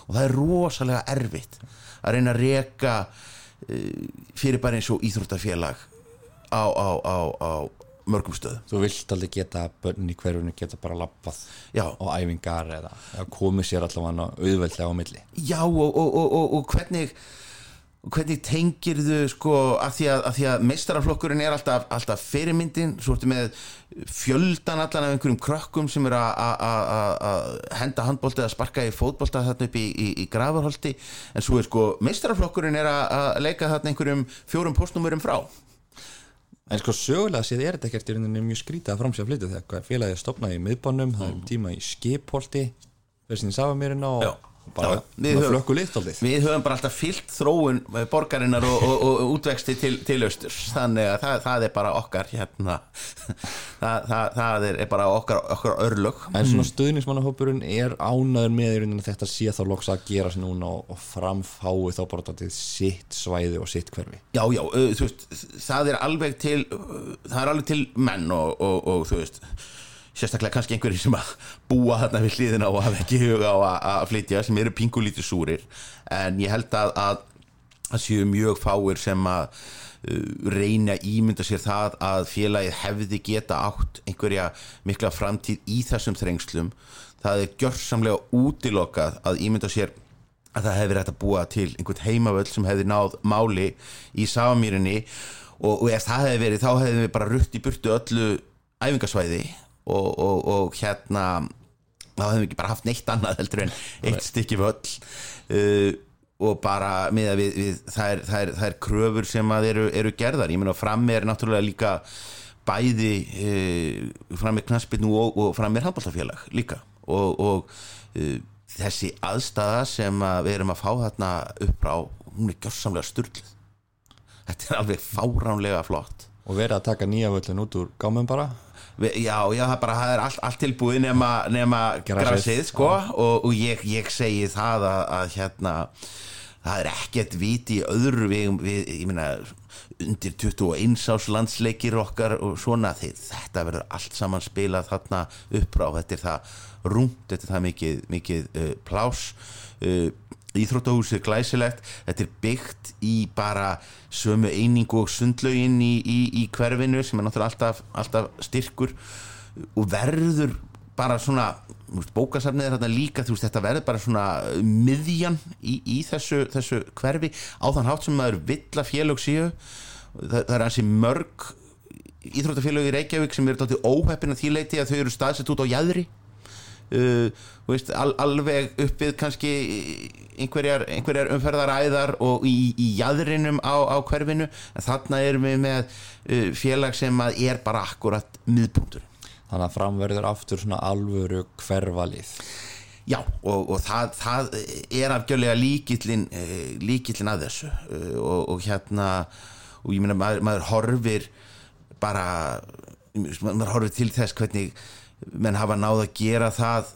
og það er rosalega erfitt að reyna að reka uh, fyrir bara eins og íþróttafélag á, á, á, á mörgum stöðum Þú vilt aldrei geta að börnin í hverjunu geta bara lappað Já. á æfingar eða, eða komið sér allavega auðveldlega á milli Já og, og, og, og, og hvernig hvernig tengir þau sko af því að, að meistaraflokkurinn er alltaf, alltaf fyrirmyndin svo ertu með fjöldan allan af einhverjum krökkum sem eru að- henda handbólti eða sparka í fótbólta þarna upp í, í, í grafarholti. En svo er sko meistaraflokkurinn er að, leika þarna einhverjum fjórum postnúmurum frá. En sko sögulega séð er þetta ekkert í rauninni mjög skrítið að framsjá flyttu þegar félagið er stopnað í miðbánum, það er um tíma í skipholti þessin Safamýrina og Já. Bara Já, við höfum- flökku littaldið Við höfum bara alltaf fyllt þróun borgarinnar og, og, og útvexti til, til austurs. Þannig að það, það er bara okkar hérna. Það, það, það er, bara okkar, okkar örlög. En svona stuðnismannahópurinn er ánæður með í rauninni að þetta sé þá loks að gera sér núna og, og framfái þá bara til sitt svæði og sitt hverfi. Já, já, þú veist, það er alveg til það er alveg til menn og, og, og þú veist sérstaklega kannski einhverjir sem að búa þarna við hliðina og hafa ekki huga á að, flytja sem eru pingulítið súrir. En ég held að að, að séu mjög fáir sem að uh, reyna ímynda sér það að félagið hefði geta átt einhverja mikla framtíð í þessum þrengslum. Það er gjörsamlega útilokað að ímynda sér að það hefði hægt að búa til einhvern heimavöld sem hefði náð máli í Safamýrinni og, og ef það hefði verið þá hefði við bara rutt í burtu öllu æfingasvæði og, og, og hérna þá hefðum við ekki bara haft neitt annað heldur en eitt stykki völl uh, og bara með að við, við það, er, það, er, kröfur sem að eru, eru gerðar, ég meina fram er náttúrulega líka bæði uh, fram er knaspinu og, og fram er handbóltafélag líka. Og, og uh, þessi aðstæða sem að við erum að fá þarna upp á hún er gjörsamlega sturgluð þetta er alveg fáránlega flott. Og verið að taka nýja völlin út úr gámum bara Já, já, það, bara, það er allt, allt tilbúið nema, nema grasið, sko. og, og ég, ég segi það að, að hérna, það er ekkert viti öðru við, við ég meina, undir 21 ás landsleikir okkar og svona þetta verður allt saman spilað þarna upp á, þetta er það rúmt, þetta er það mikið, mikið uh, plás uh, Íþróttahúsið glæsilegt, þetta er byggt í bara sömu einingu og sundlaugin í, í, í hverfinu sem er náttúrulega alltaf, alltaf styrkur og verður bara svona bókasafnið er þarna líka veist, þetta verður bara svona miðjan í, í þessu, þessu hverfi. Á þann hátt sem maður vill að félög séu það, það er hansi mörg íþróttafélög í Reykjavík sem eru tóttið óheppin að því leiti að þau eru staðsett út á jæðri uh, veist, al, alveg uppið kannski einhverjar, einhverjar umferðaræðar og í, í jæðrinum á, á hverfinu. En þarna erum við með uh, félag sem er bara akkurat miðpunktur þannig að framverður aftur svona alvöru hverfalið. Já, og, og það, það er afgjörlega líkillin, eh, líkillin að þessu. Og, og hérna og ég meina maður, maður horfir bara maður horfir til þess hvernig menn hafa náð að gera það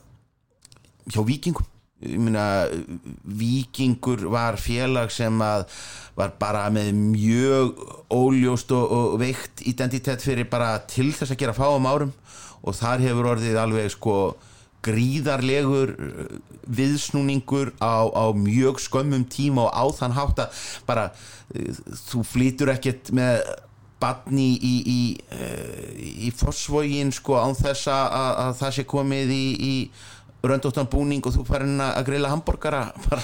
hjá vikingum meina vikingur var félag sem að var bara með mjög óljóst og, og veikt identitet fyrir bara til þess að gera fáum árum. Og þar hefur orðið alveg sko gríðarlegur uh, viðsnúningur á, á mjög skömmum tíma og á þann hátt að bara uh, þú flýtur ekkert með badni í, í, í, í fósvogin sko án þess að, að, að það sé komið í, í röndóttan búning og þú farin að grilla hambúrgara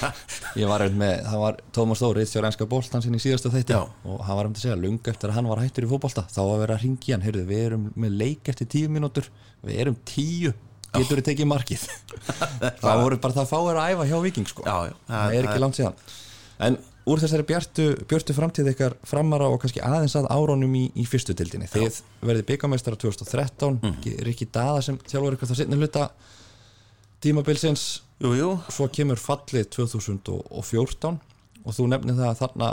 ég var einhvern með, það var Tómas Þóri þjóð rænska bóltan sinni í síðastu þætti. Já. og hann var um til að segja, lung eftir að hann var hættur í fótbolta þá var verið að ringi hann, heyrðu, við erum með leik eftir tíu mínútur, við erum tíu getur við tekið markið? Það voru bara það fáir að æfa hjá Viking sko. Já, já, það er ekki langt síðan. En úr þessari bjartu, björtu framtíð ykkar framara og kannski aðeins að árónum í, í fyrstu tildinni, þið verðið byggameistara 2013, mm. Rikki Daða sem þjálfur ykkur það setni hluta tímabilsins. Jú, jú, svo kemur fallið 2014 og þú nefnir það að þarna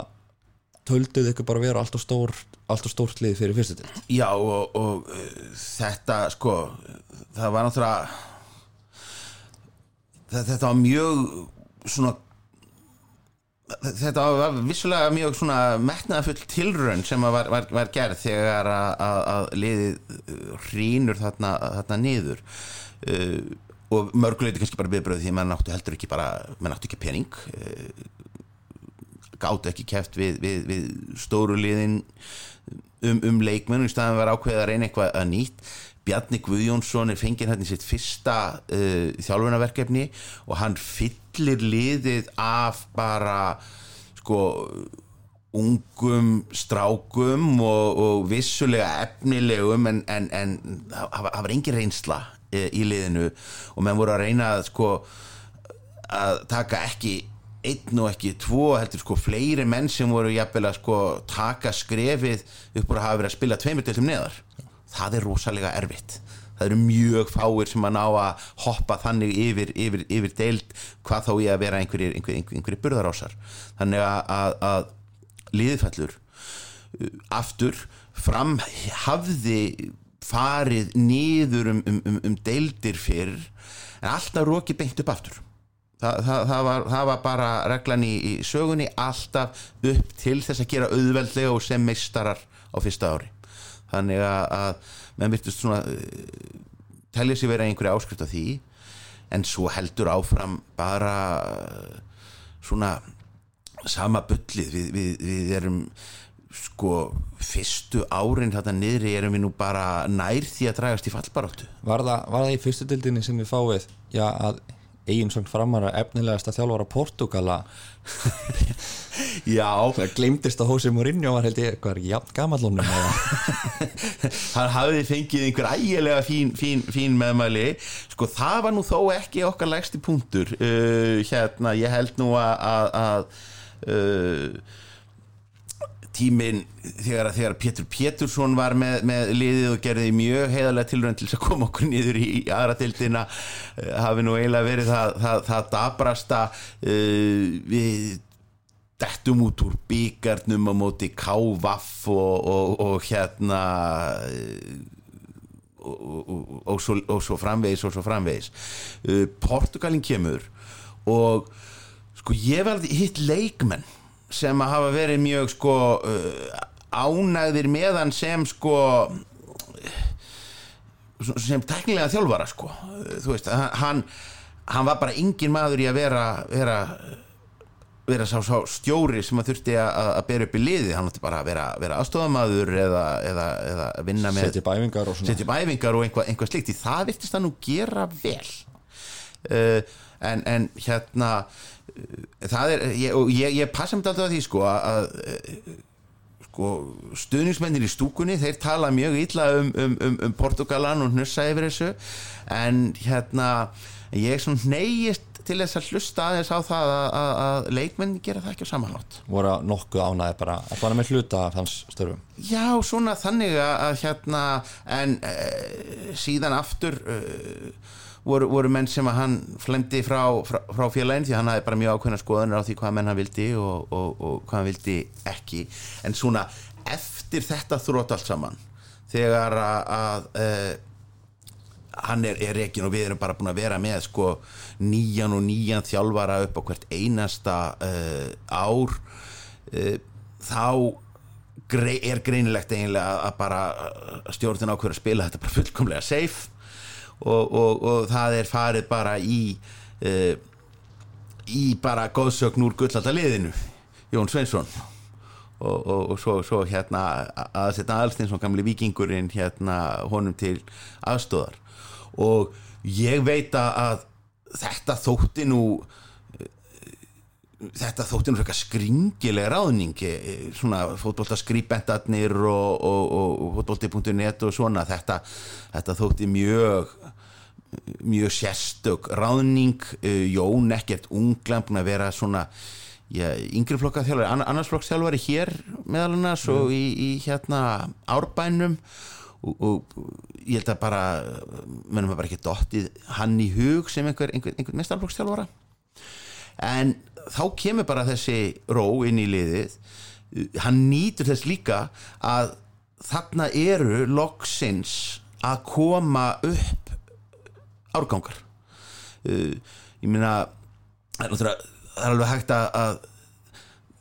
tölduð ykkur bara vera allt og stór allt og stórt lið fyrir fyrstu til Já og, og uh, þetta sko það var náttúrulega þetta var mjög svona þetta var vissulega mjög svona metnaðafull tilraun sem að var, var, var gerð þegar að, að, að liðið hrýnur þarna, þarna niður. Uh, og mörguleiti kannski bara viðbröð því að mann áttu heldur ekki bara mann áttu ekki pening uh, gátu ekki keft við, við, við stóru liðin um, um leikmenn og í staðan var ákveðið að reyna eitthvað að nýtt Bjarni Guðjónsson er fengið hérna í sitt fyrsta uh, þjálfunarverkefni og hann fyllir liðið af bara sko ungum strákum og, og vissulega efnilegum en, en, en það var engin reynsla uh, í liðinu og menn voru að reyna að sko að taka ekki einn og ekki tvo heldur sko fleiri menn sem voru jafnvel að sko taka skrefið upp úr að hafa verið að spila tveimur deltum neðar það er rosalega erfitt. Það eru mjög fáir sem að ná að hoppa þannig yfir, yfir, yfir deild hvað þá ég að vera einhverjir einhverjir, einhverjir burðarásar. Þannig að, að, að liðfællur uh, aftur fram hafði farið nýður um, um, um, um deildir fyrr en alltaf róki beint upp aftur. Þa, það, það, var, það var bara reglan í, í sögunni alltaf upp til þess að gera auðveldlega og sem meistarar á fyrsta ári þannig að, menn virtust svona uh, telja sér vera einhverja áskrift af því. En svo heldur áfram bara uh, svona sama byllið við, við, við erum sko fyrstu árin þetta niðri erum við nú bara nær því að dragast í fallbaráttu. Var það, var það í fyrstu dildinni sem við fáið? Já að eigin svona framara efnilegast að þjálfara Portugala. Já. Það glemdist að Hósi Mourinho var held ég hvað er jafn gamallónum Hann hafði fengið einhver ægilega fín, fín, fín meðmæli. Sko það var nú þó ekki okkar lægsti punktur. Uh, hérna ég held nú að, að, að uh, tíminn þegar, þegar Pétur Pétursson var með, með liðið og gerði mjög heiðarlega tilrönd til að koma okkur niður í, í aðra tildina uh, hafi nú eiginlega verið það, það, það dabrasta uh, við dettum út úr byggarnum á móti K.V.A.F. Og, og, og hérna og, og svo, svo framvegis og svo framvegis uh, Portugalin kemur og sko ég verði hitt leikmenn sem að hafa verið mjög sko uh, ánægðir meðan sem sko sem teknilega þjálfara sko. Þú veist, hann hann var bara engin maður í að vera vera vera sá, sá stjóri sem að þurfti að, að bera upp í liði, hann ætti bara að vera, vera aðstofamaður eða, eða, eða vinna með setja bæfingar og, og einhvað, einhvað slikt í það virtist það nú gera vel. Uh, en, en hérna uh, það er, ég, ég, ég passa mér alltaf að því sko að uh, sko, stuðningsmennir í stúkunni þeir tala mjög illa um, um, um, um Portugalan og hnussa yfir þessu. En hérna ég er svona neyist til þess að hlusta aðeins á það að, að, að leikmenn gera það ekki á samanlátt voru nokkuð ánæði bara að fara með hluta af hans störfum? Já svona þannig að hérna en e, síðan aftur e, voru, voru menn sem að hann flemdi frá, frá, frá félagin því hann hafi bara mjög ákveðna skoðanir á því hvað menn hann vildi og, og, og hvað hann vildi ekki. En svona eftir þetta þrótt allt saman þegar að, að e, hann er, er rekin og við erum bara búin að vera með sko nýjan og nýjan þjálfara upp á hvert einasta uh, ár uh, þá er greinilegt eiginlega að bara stjórnin ákveður að spila þetta bara fullkomlega safe og, og, og það er farið bara í uh, í bara góðsögn úr gullallta liðinu Jón Sveinsson. Og, og svo, svo hérna aðsetna Alstinsson gamli vikingurinn hérna honum til aðstóðar og ég veit að þetta þótti nú þetta þótti eitthvað skringileg ráðning svona fótbolltaskripendarnir og, og, og fótbollti.net og svona. Þetta, þetta þótti mjög mjög sérstök ráðning. Jón ekkert unglam búin að vera svona já, yngri flokka þjálfari, annars flokks þjálfari hér meðal annars mm. og í, í hérna árbænum. Og, og ég held að bara mennum að bara ekki dottið hann í hug sem einhver, einhver, einhver mestarflokksþjálfara en þá kemur bara þessi ró inn í liðið. Hann nýtur þess líka að þarna eru loksins að koma upp árgangar. Ég meina það er, alveg hægt að, að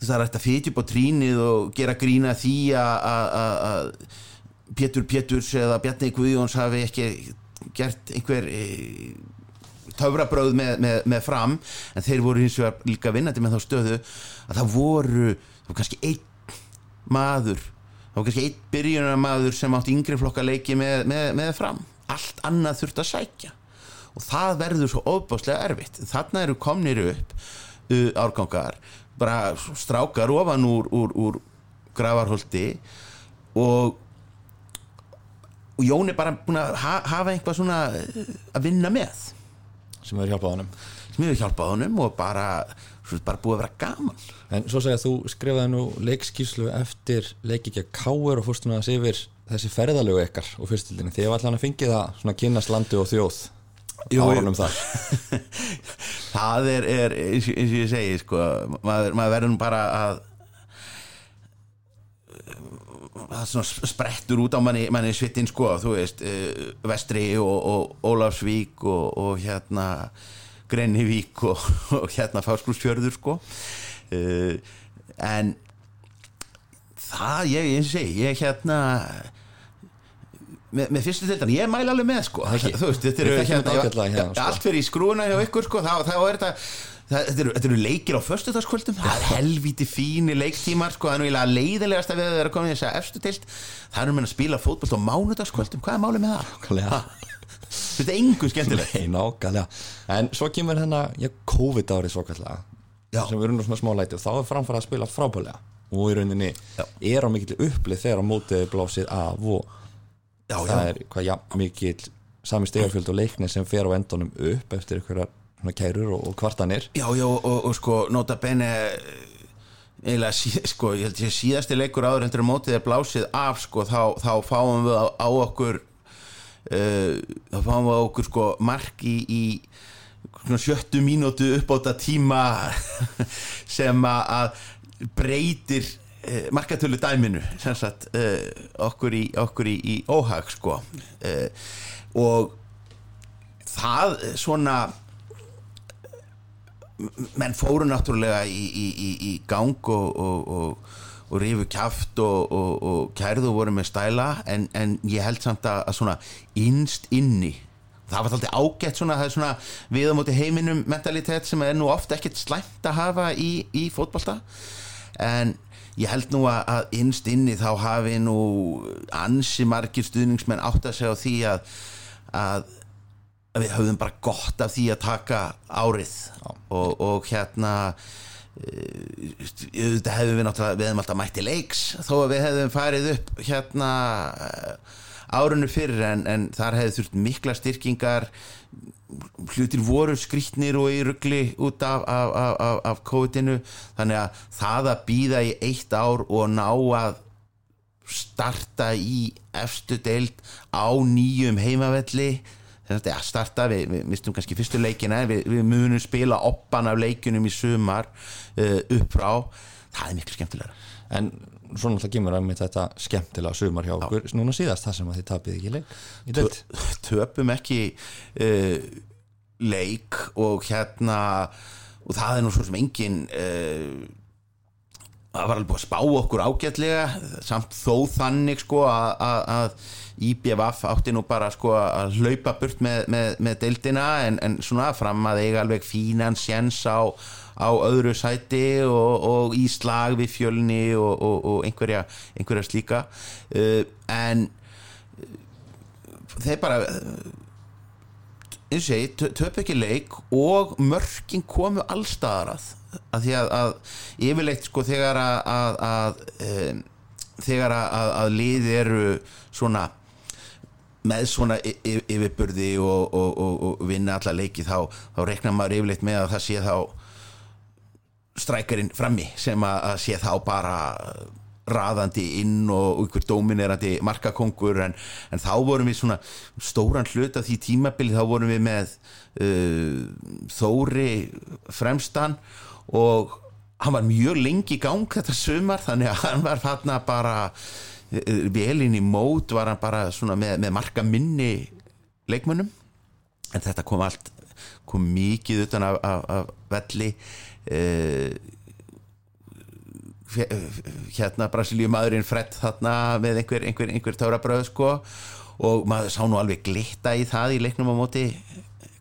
það er hægt að fitja upp á trínið og gera grína því að Pétur Péturs eða Bjarni Guðjóns hafi ekki gert einhver e, töfrabröð með, með, með fram en þeir voru hins vegar líka vinnandi með þá stöðu að það voru, það voru kannski einn maður það var kannski einn byrjunarmaður sem átt yngri flokka leiki með, með, fram. Allt annað þurft að sækja. Og það verður svo ofbáslega erfitt. Þarna eru komnir upp uh, árgangar, bara strákar ofan úr, úr, úr gravarholti og og Jón er bara búin að ha hafa eitthvað svona uh, að vinna með sem hefur hjálpað honum. Sem hefur hjálpað honum og bara, bara búið að vera gaman. En svo segja þú skrifaði nú leikskíslu eftir leikikja Káur og fórst nú að yfir þessi ferðalögu ykkar og fyrstildinni. Því að allan að fengi það svona kynast landi og þjóð Jú, þar. Það er, er eins, og- eins og ég segi sko, maður, maður verður bara að það sprettur út á manni, manni svittin sko, þú veist uh, Vestri og, og Ólafsvík og, og hérna Grennivík og, og hérna Fáskrúsfjörður sko uh, en það, ég, og segi, ég hérna með, með fyrstu tildan, ég mæla alveg með sko Ekki. þú veist, þetta eru hérna, sko. allt fyrir í skrúuna hjá ykkur sko, þá, er þetta það, þetta, eru, þetta eru leikir á föstudagskvöldum. Það er helvíti fíni leiktímar sko, það er eiginlega leiðilegast að við erum komin í þess að efstu tilt það er menn að spila fótbolt á mánudagskvöldum. Hvað er málið með það? Nákvæmlega. þetta er engu skemmtilegt. Nei, nákvæmlega. En svo kemur hennar, já, COVID árið svo kallega Já. sem við erum svona smá læti. Og þá er framfæra að spila frábælega og í rauninni Já. er á mikill upplið þegar á mótið blásið af og já, það er hvað, já, mikill sami stegafjöld og leikni sem fer á endunum upp eftir einhverjar kærur og, og kvartanir. Já, já, og, og sko, nota bene eiginlega, sko, ég held ég síðasti leikur áður hendur mótið er blásið af, sko, þá, þá fáum við á, á okkur uh, þá fáum við á okkur, sko, mark í, í sjöttu mínútu uppbóta tíma sem að- að breytir uh, markatölu dæminu sagt, uh, okkur í, okkur í, í óhag, sko. Og það svona menn fóru náttúrulega í, í, í, gang og, og, og, og rifu kjaft og, kærðu voru með stæla en, en ég held samt að, að svona innst inni það var alltaf ágætt svona, svona við á móti heiminum mentalitet sem er nú oft ekkert slæmt að hafa í, í fótbolta. En ég held nú að, að innst inni þá hafi nú ansi margir stuðningsmenn átt að segja á því að að við höfðum bara gott af því að taka árið. Og, og hérna eh, auðvitað hefðum við náttúrulega við hefðum alltaf mætti leiks þó að við hefðum farið upp hérna eh, árinu fyrir en, en þar hefði þurft mikla styrkingar. Hlutir voru skrýtnir og í ruggli út af, af, af, af, af COVID-inu. Þannig að það að býða í eitt ár og ná að starta í efstu deild á nýjum heimavelli þetta er að starta, við, við mistum kannski fyrstu leikina, við, við munum spila oppan af leikunum í sumar uh, upp frá, það er miklu skemmtilega en svona alltaf kemur að mér þetta skemmtilega sumar hjá okkur núna síðast það sem að þið tapið ekki leik deild. Töpum ekki uh, leik og hérna og það er nú svo sem engin uh, það var alveg búið að spá okkur ágætlega samt þó þannig sko að, IBVF átti nú bara sko að hlaupa burt með, með, með deildina en, en svona fram að eiga alveg fínan sjens á, á öðru sæti og, og í slag við fjölni og, og, og einhverja, einhverja slíka. Uh, en þeir bara eins og segi, tö- töpu ekki leik og mörkin komu allstaðar að, því að, að yfirleitt sko þegar að, að, að um, þegar að, liði eru svona með svona yfirburði og, og, og, og vinna alla leiki þá, þá reiknar maður yfirleitt með að það sé þá strækarinn frammi sem að, sé þá bara raðandi inn og ykkur dóminerandi markakongur en, en þá vorum við svona stóran hlut af því tímabili þá vorum við með uh, Þóri fremstan og hann var mjög lengi í gang þetta sumar þannig að hann var þarna bara uh, velinn í mót var hann bara með, með marka minni leikmönnum en þetta kom allt kom mikið utan af, af, af velli uh, hérna Brasilíu maðurinn Fred þarna með einhver, einhver, einhver tárabröð sko og maður sá nú alveg glitta í það í leiknum á móti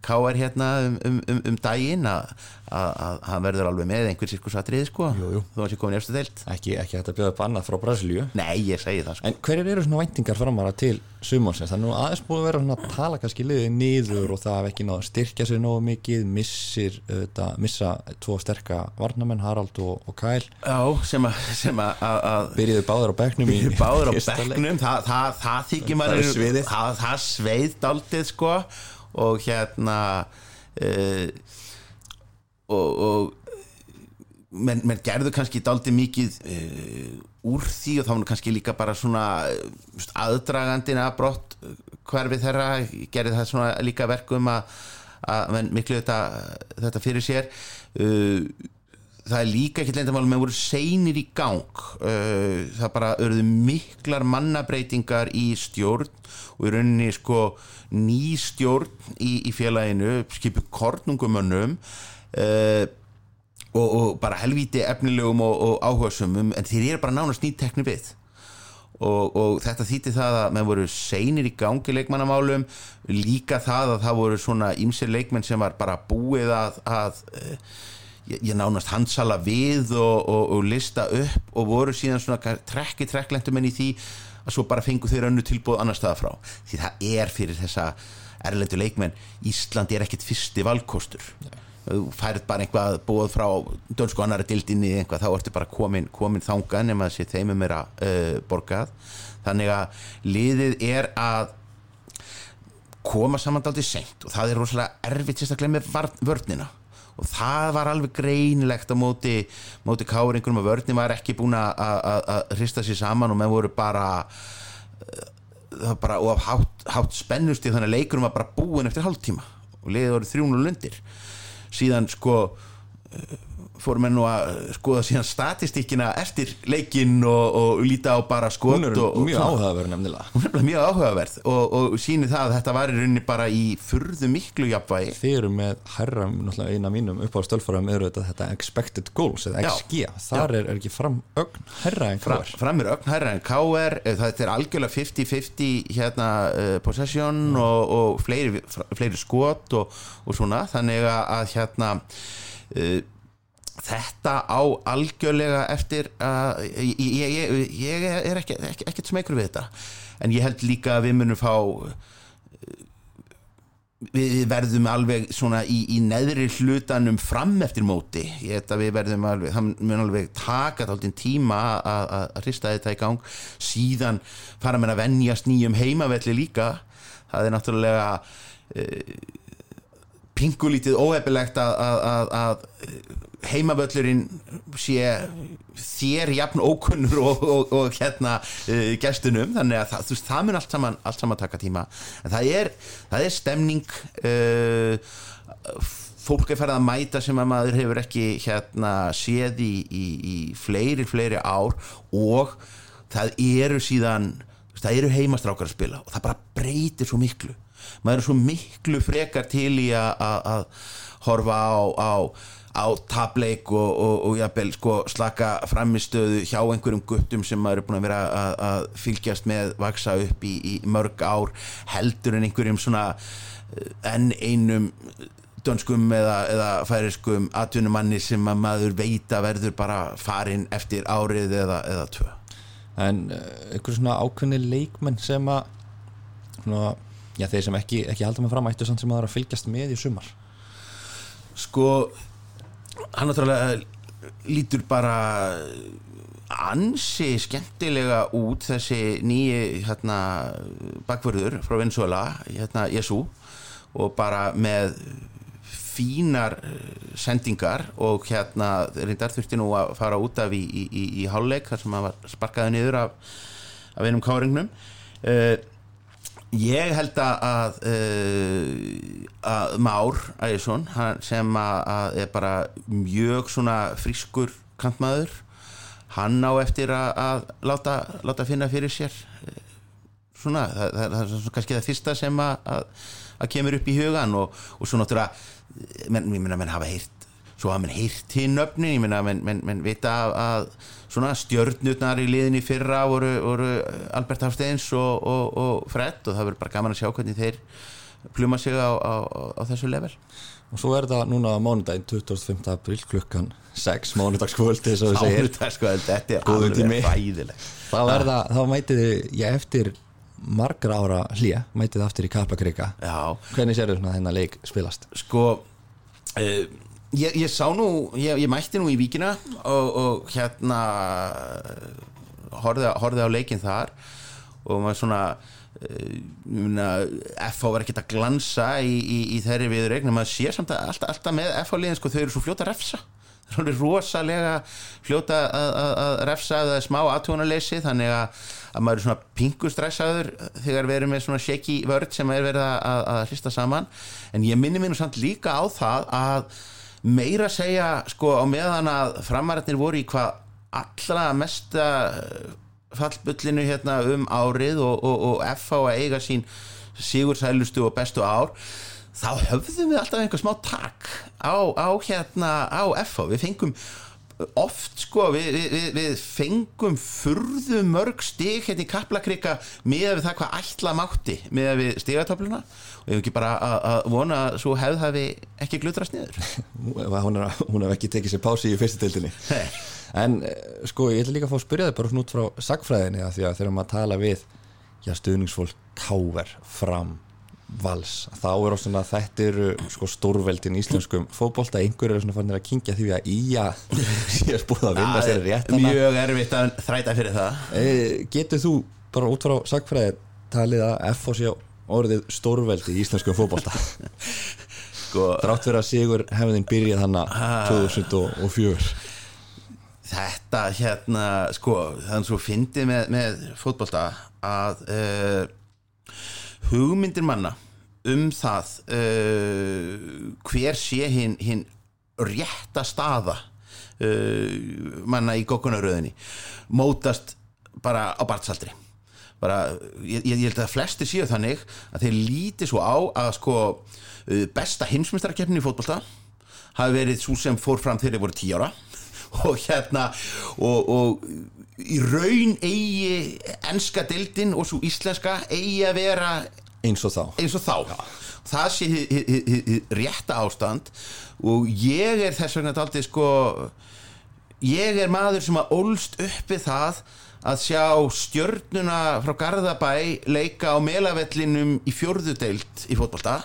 K.R. hérna um, um, um, um daginn að, að, hann verður alveg með einhver sirkusatrið sko. Jú, jú. þó að sé komin í eftir deilt ekki, ekki hægt að bjóða upp annað frá Brasilíu. Nei, ég segi það sko. En hverjir eru svona væntingar framara til sumonsins? Það er nú aðeins búið að vera svona að tala kannski liðið niður og það hef ekki náða að styrkja sig nógu mikið, missir þetta, missa tvo sterka varnamenn, Harald og, og Kyle. Já, sem að, sem að, að, byrjuðu báður á bekknum í báður á bekknum. Það, það, það þykir maður það, það sveið daldið sko. Og hérna uh, og, og menn, menn gerðu kannski daldið mikið uh, úr því og þá var kannski líka bara svona uh, aðdragandin að brott hverfið þeirra gerði það svona líka verkum að, að menn miklu þetta, þetta fyrir sér. Uh, það er líka ekki leyndamál með voru seinir í gang það bara örðu miklar mannabreitingar í stjórn og í rauninni sko ný stjórn í, í félaginu skipu kornungumönnum uh, og, og bara helvíti efnilegum og, og áhugasumum en þeir eru bara nánast nýtt tekni við. Og, og þetta þýtti það að menn voru seinir í gangi leikmannamálum líka það að það voru svona ýmsir leikmenn sem var bara búið að, að eh, ég, ég nánast handsala við og, lista upp og voru síðan svona trekki trekklentumenn í því að svo bara fengu þeir önnu tilbúð annar staða frá. Því það er fyrir þessa erlendu leikmenn Ísland er ekkit fyrsti valkostur þú færið bara einhvað búið frá dönsku annari dildinni þá ertu bara komin, komin þangað nema þessi þeimum er að uh, borgað. Þannig að liðið er að koma saman daldið seint og það er rosalega erfitt sérstaklega með vörnina. Og það var alveg greinlegt á móti, móti káringurum og vörnin var ekki búin að- hrista sér saman og menn voru bara eh, það var bara og hátt, hátt spennust í þannig að leikurum var bara búin eftir hálftíma. Og liðið voru 300 lundir síðan sko fórum við nú að skoða síðan statistíkina eftir leikinn og, og líta á bara skot Hún er og, og mjög svona. áhugaverð nefnilega. Hún er mjög áhugaverð og, og sýnir það að þetta var í rauninni bara í furðu miklu jafnvægi. Þið eru með herra, náttúrulega eina mínum upp á stölfærum eru þetta, þetta expected goals eða. XG, þar er, er ekki fram ögn herra en Fra, hvað framir ögn hærra en KR eh, þetta er algjörlega 50-50 hérna uh, possession og, og fleiri, fleiri skot og, og svona. Þannig að hérna uh, þetta á algjörlega eftir að ég, ég, ég, er ekki, ekki, ekkert smekur við þetta. En ég held líka að við munum fá við verðum alveg svona í, í neðri hlutanum fram eftir móti. Ég held að við verðum alveg það mun alveg taka þáttinn tíma að- hrista þetta í gang. Síðan fara með að venjast nýjum heimavelli líka. Það er náttúrulega uh, pingulítið óhefilegt að, að, að, heimavöllurinn sé þér jafn ókunnur og, og, og hérna uh, gestunum. Þannig að það, veist, það mun allt saman, allt saman taka tíma. En það er, það er stemning uh, fólk er farið að mæta sem að maður hefur ekki hérna séð í, í, í fleiri, fleiri ár og það eru síðan það eru heimastrákar að spila og það bara breytir svo miklu maður er svo miklu frekar til í að- horfa á, á, á tableik og, og, og jafnvel, sko, slaka framistöðu hjá einhverjum guttum sem maður er búin að vera að, að fylgjast með vaksa upp í, í mörg ár heldur en einhverjum svona eh, enn einum dönskum eða, eða færiskum atvinnumanni sem að maður veit að verður bara farin eftir árið eða, eða tvö. En uh, einhver svona ákveðni leikmenn sem að svona, já, þeir sem ekki, ekki halda með fram ættu samt sem að það er að fylgjast með í sumar. Sko hann náttúrulega lítur bara ansi skemmtilega út þessi nýji hérna, bakvörður frá Venezuela hérna, Jesu og bara með fínar eh, sendingar og hérna reyndar þurfti nú að fara út af í, í, í, hálfleik þar sem hann var sparkaði niður af, af einum káringnum. Uh, Ég held að, uh, að Már Ægjesson sem að, að er bara mjög frískur kantmaður hann á eftir að, að láta, láta finna fyrir sér eh, svona, það, það, það er kannski það fyrsta sem að, kemur upp í hugan og, og svo náttúrulega menn, ég meina menn hafa heyrt svo hafa menn heyrt til nöfnin ég meina, menn, menn, menn vita að, að svona stjörnutnar í liðinni fyrra voru, voru Albert Hafsteins og, og, og Fred og það verður bara gaman að sjá hvernig þeir pluma sig á, á, á þessu level. Og svo er það núna á mánudaginn 25. april klukkan 6 mánudagskvöldi svo við segir. Mánudagskvöld, þetta er alveg fæðileg þá, það, þá mætið þið ég eftir margra ára hlýja mætið þið aftur í Kaplakrika. Hvernig sérðu svona þennan leik spilast? Sko uh, ég, ég sá nú, ég, ég mætti nú í víkina og, og hérna horfði, horfði á leikinn þar og maður svona FH var ekkert að glansa í, í, í þeirri viðreign en maður sér samt að alltaf, alltaf með FH liðin sko, þau eru svo fljóta að refsa. Þau eru rosalega fljóta að, að, að refsa eða smá aðtjónaleysi þannig að, að maður er svona pingustressaður þegar við erum með svona shaky vörd sem er verið að, hrista saman. En ég minni nú samt líka á það að meira segja sko á meðan að framarætnir voru í hvað allra mesta fallbullinu hérna um árið og, og, og FH að eiga sín sigursælustu og bestu ár þá höfðum við alltaf einhver smá takk á, á hérna á FH, við fengum oft sko, við, við, við fengum furðu mörg stig hérna í kaplakrika með það hvað ætla mátti með við stigatöfluna og ég hef ekki bara að, vona að svo hefð hafi ekki glutrast niður. Hún er, hún hef ekki tekið sér pási í fyrstu deildinni. En eh, sko ég ætla líka að fá að spyrja þig bara svona út frá sagfræðinni að því að þegar maður tala við já, stuðningsfólk káver fram vals, þá er á svona þetta eru sko stórveldin í íslenskum fótbolta, einhver eru svona fannir að kingja því að íja sér búið að vinna sér rétt mjög erfitt að þræta fyrir það. E, getur þú bara út frá sagfræði talið að F og sé orðið stórveldi í íslenskum fótbolta? Sko, drátt fyrir að Sigur hefðin byrjað hana 2004 þetta hérna sko, þannig svo fyndið með, með fótbolta að uh, hugmyndir manna um það uh, hver sé hinn hin rétta staða uh, manna í gokkunaröðinni mótast bara á barnsaldri. Bara, ég, ég held að flesti séu þannig að þeir líti svo á að sko uh, besta hinsmestarkeppnin í fótbolta hafi verið svo sem fór fram þegar þeir voru tí ára. Og hérna og, og í raun eigi enska dildin og svo íslenska eigi að vera eins og þá. Eins og þá. Það sé hið- hið- hið rétta ástand og ég er þess vegna daldið sko ég er maður sem að ólst uppi það að sjá stjörnuna frá Garðabæ leika á melavellinum í fjórðu deild í fótbolta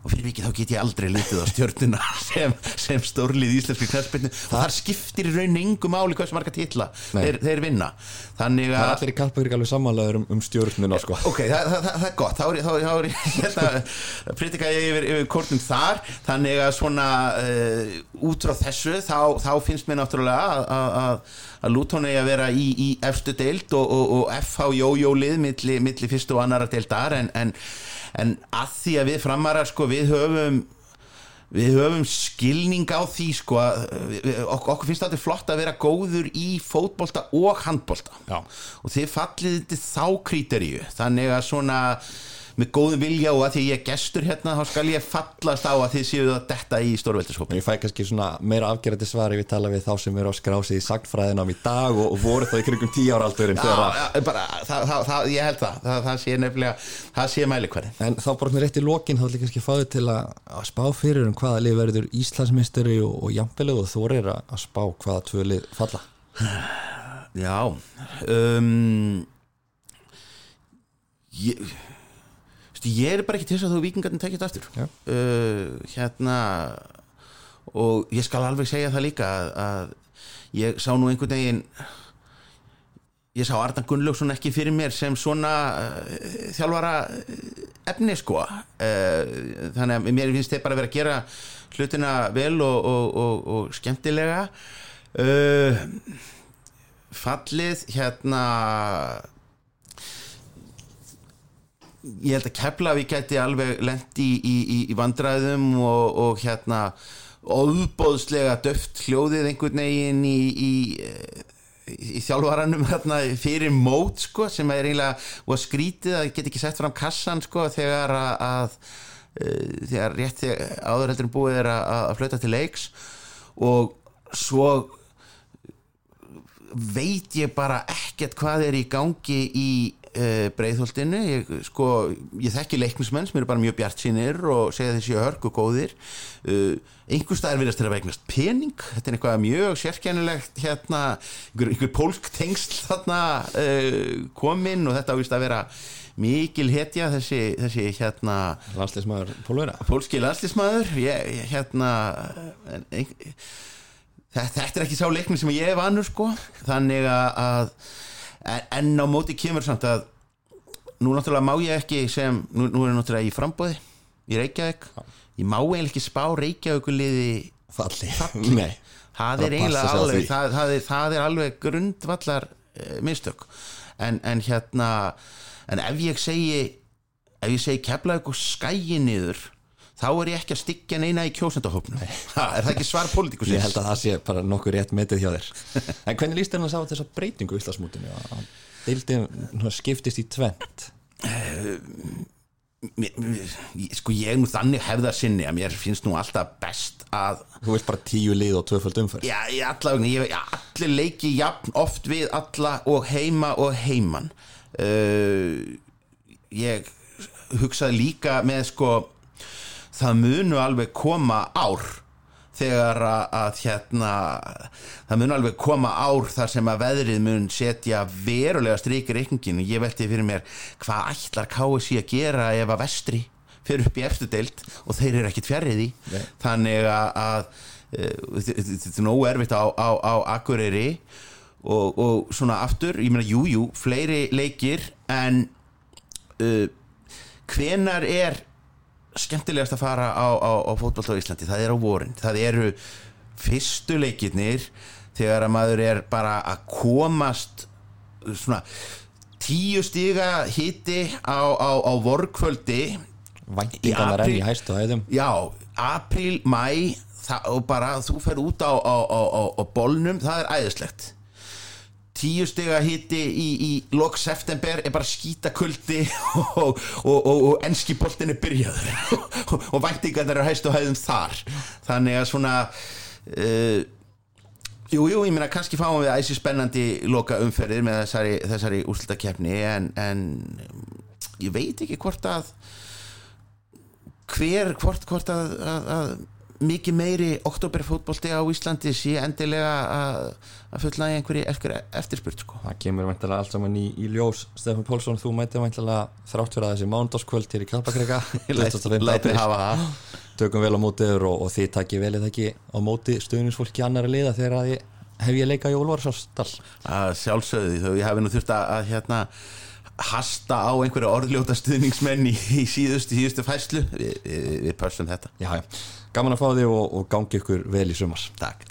og fyrir vikið þá get ég aldrei litið á stjörnuna sem, sem stórlið í íslenski knæspilnu og þar skiptir í raun engu máli hversu marga titla Nei. þeir, þeir vinna þannig að allir í Kalpagrík alveg samanlegaður um, um stjórnuna sko. ok, það, það, það er gott þá er, þá er, þá er hérna, pritika ég yfir, yfir kórnum þar þannig að svona uh, út frá þessu þá, þá finnst mér náttúrulega að, að, Luton eigi að vera í, í efstu deild og, og, og FH jójólið milli, milli fyrstu og annara deildar en, en, en að því að við framarar sko við höfum við höfum skilning á því sko að við- okkur, finnst þetta flott að vera góður í fótbolta og handbolta Já. og þið fallið þetta þá kríteríu þannig að svona með góðum vilja og að því ég er gestur hérna þá skal ég fallast á að þið séu að detta í stórveldishópi ég fæ kannski svona meira afgerandi svar ef ég tala við þá sem eru á skrási í sagfræðinám í dag og, og voru það í krigum tíu ára það, það, það, ég held það. það það sé nefnilega, það sé mælikvæði En þá bara með rétt í lokin þá ætlum ég kannski að fá þau til að, að spá fyrir um hvaða lið verður Íslandsmeistari og, og jafnvelið og er að, spá hvaða tvö lið falla. Já um, ég, ég er bara ekki til þess að þú vikingarnir tekja þetta aftur. Uh, hérna og ég skal alveg segja það líka að, að ég sá nú einhvern veginn ég sá Ardan Gunnlaugsson ekki fyrir mér sem svona uh, þjálfara uh, efni sko. Uh, þannig að mér finnst þeir bara vera að gera hlutina vel og, og, og, og skemmtilega. Uh, fallið hérna ég held að Keflavík gæti alveg lent í, í, í, vandræðum og, og hérna óbóðslega döft hljóðið einhvern veginn í, í, í þjálfaranum hérna fyrir mót sko sem er eiginlega skrítið að geta ekki sett fram kassan sko þegar að, að eh, þegar rétt þegar áður heldur en búið er að, að flöta til leiks. Og svo veit ég bara ekkert hvað er í gangi í breiðholtinu. Ég, sko, ég þekki leiknismenn sem eru bara mjög bjart sínir og segja þessi hörku góðir. Uh, einhver staðar virðast þeirra vegnast pening. Þetta er eitthvað mjög sérkennilegt hérna, einhver, einhver pólsk tengsl þarna uh, komin og þetta ávist að vera mikil hetja þessi, þessi hérna Landsleismæður Pólvera. pólski ég, hérna en, ein, þetta, er ekki sá leikni sem ég er vanur sko. Þannig að en, en á móti kemur samt að nú náttúrulega má ég ekki sem nú, nú er ég náttúrulega í frambóði í Reykjavík. Ég má eiginlega ekki spá Reykjavíkuliði Falli. falli. Það er eiginlega alveg það, það, er, það er alveg grundvallar uh, mistök. En, en hérna en ef ég segi ef ég segi keflaug og skægi niður þá er ég ekki að styggja neina í kjósendahópnum. Er það ekki svar pólitíkusins? Ég held að það sé bara nokkur rétt metið hjá þér. En hvernig líst þér að sá þessa breytingu í Íslandsmútinu að deildin skiptist í tvent mér- sko ég nú þannig hefða sinni að mér finnst nú alltaf best að Þú vilt bara tíu lið og tvöföld umferð. Já, ég allir leiki jafn oft við alla og heima og heiman. Uh, Ég hugsaði líka með sko það munu alveg koma ár þegar að, að hérna það mun alveg koma ár þar sem að veðrið mun setja verulega strikir reikningin ég velti fyrir mér hvað ætlar KSI að gera ef að vestri fyrir upp í eftir deild og þeir eru ekkit fjarrið í Nei. þannig að, að uh, þetta er nógu erfitt á, á, á Akureyri og, og svona aftur, ég meina jú, jú, fleiri leikir en uh, hvenar er skemmtilegast að fara á, á, á fótboll á Íslandi, það er á vorin. Það eru fyrstu leikirnir þegar að maður er bara að komast svona tíu stiga hiti á, á, á vorkvöldi. Væntingarnar enn í hæstu hæðum. Já, apríl, mæ og bara þú fer út á, á, á, á, á bolnum, það er æðislegt tíu stiga hiti í, í lok september er bara skítakuldi og, og, og, og enski boltin er byrjaður. Og, og væntingarnar eru hæstu hæðum þar. Þannig að svona uh, Jú, jú, ég meina kannski fáum við æsi spennandi loka umferðir með þessari, þessari úrslutakefni en, en ég veit ekki hvort að hver, hvort, hvort að, að, að mikið meiri oktoberfótbolti á Íslandi sé endilega að, í einhverju eftir, eftirspurt sko. Það kemur væntalega allt saman í, í ljós. Stefán Pálsson, þú mætið væntalega þrátt fyrir að þessi mánudagskvöld hér í Kalpakrika Læt mig hafa það. Tökum vel á mótiður og, og þið takki vel eða ekki á móti stuðningsfólki annara liða þegar að ég hef ég leika í Ólvarsásdal að sjálfsögðu þó ég hafi nú þurft að, að hérna hasta á einhverju orðljóta stuðningsmenn í, í síðustu, síðustu fæslu við, við, við gaman að fá þig og, og gangi ykkur vel í sumars Takk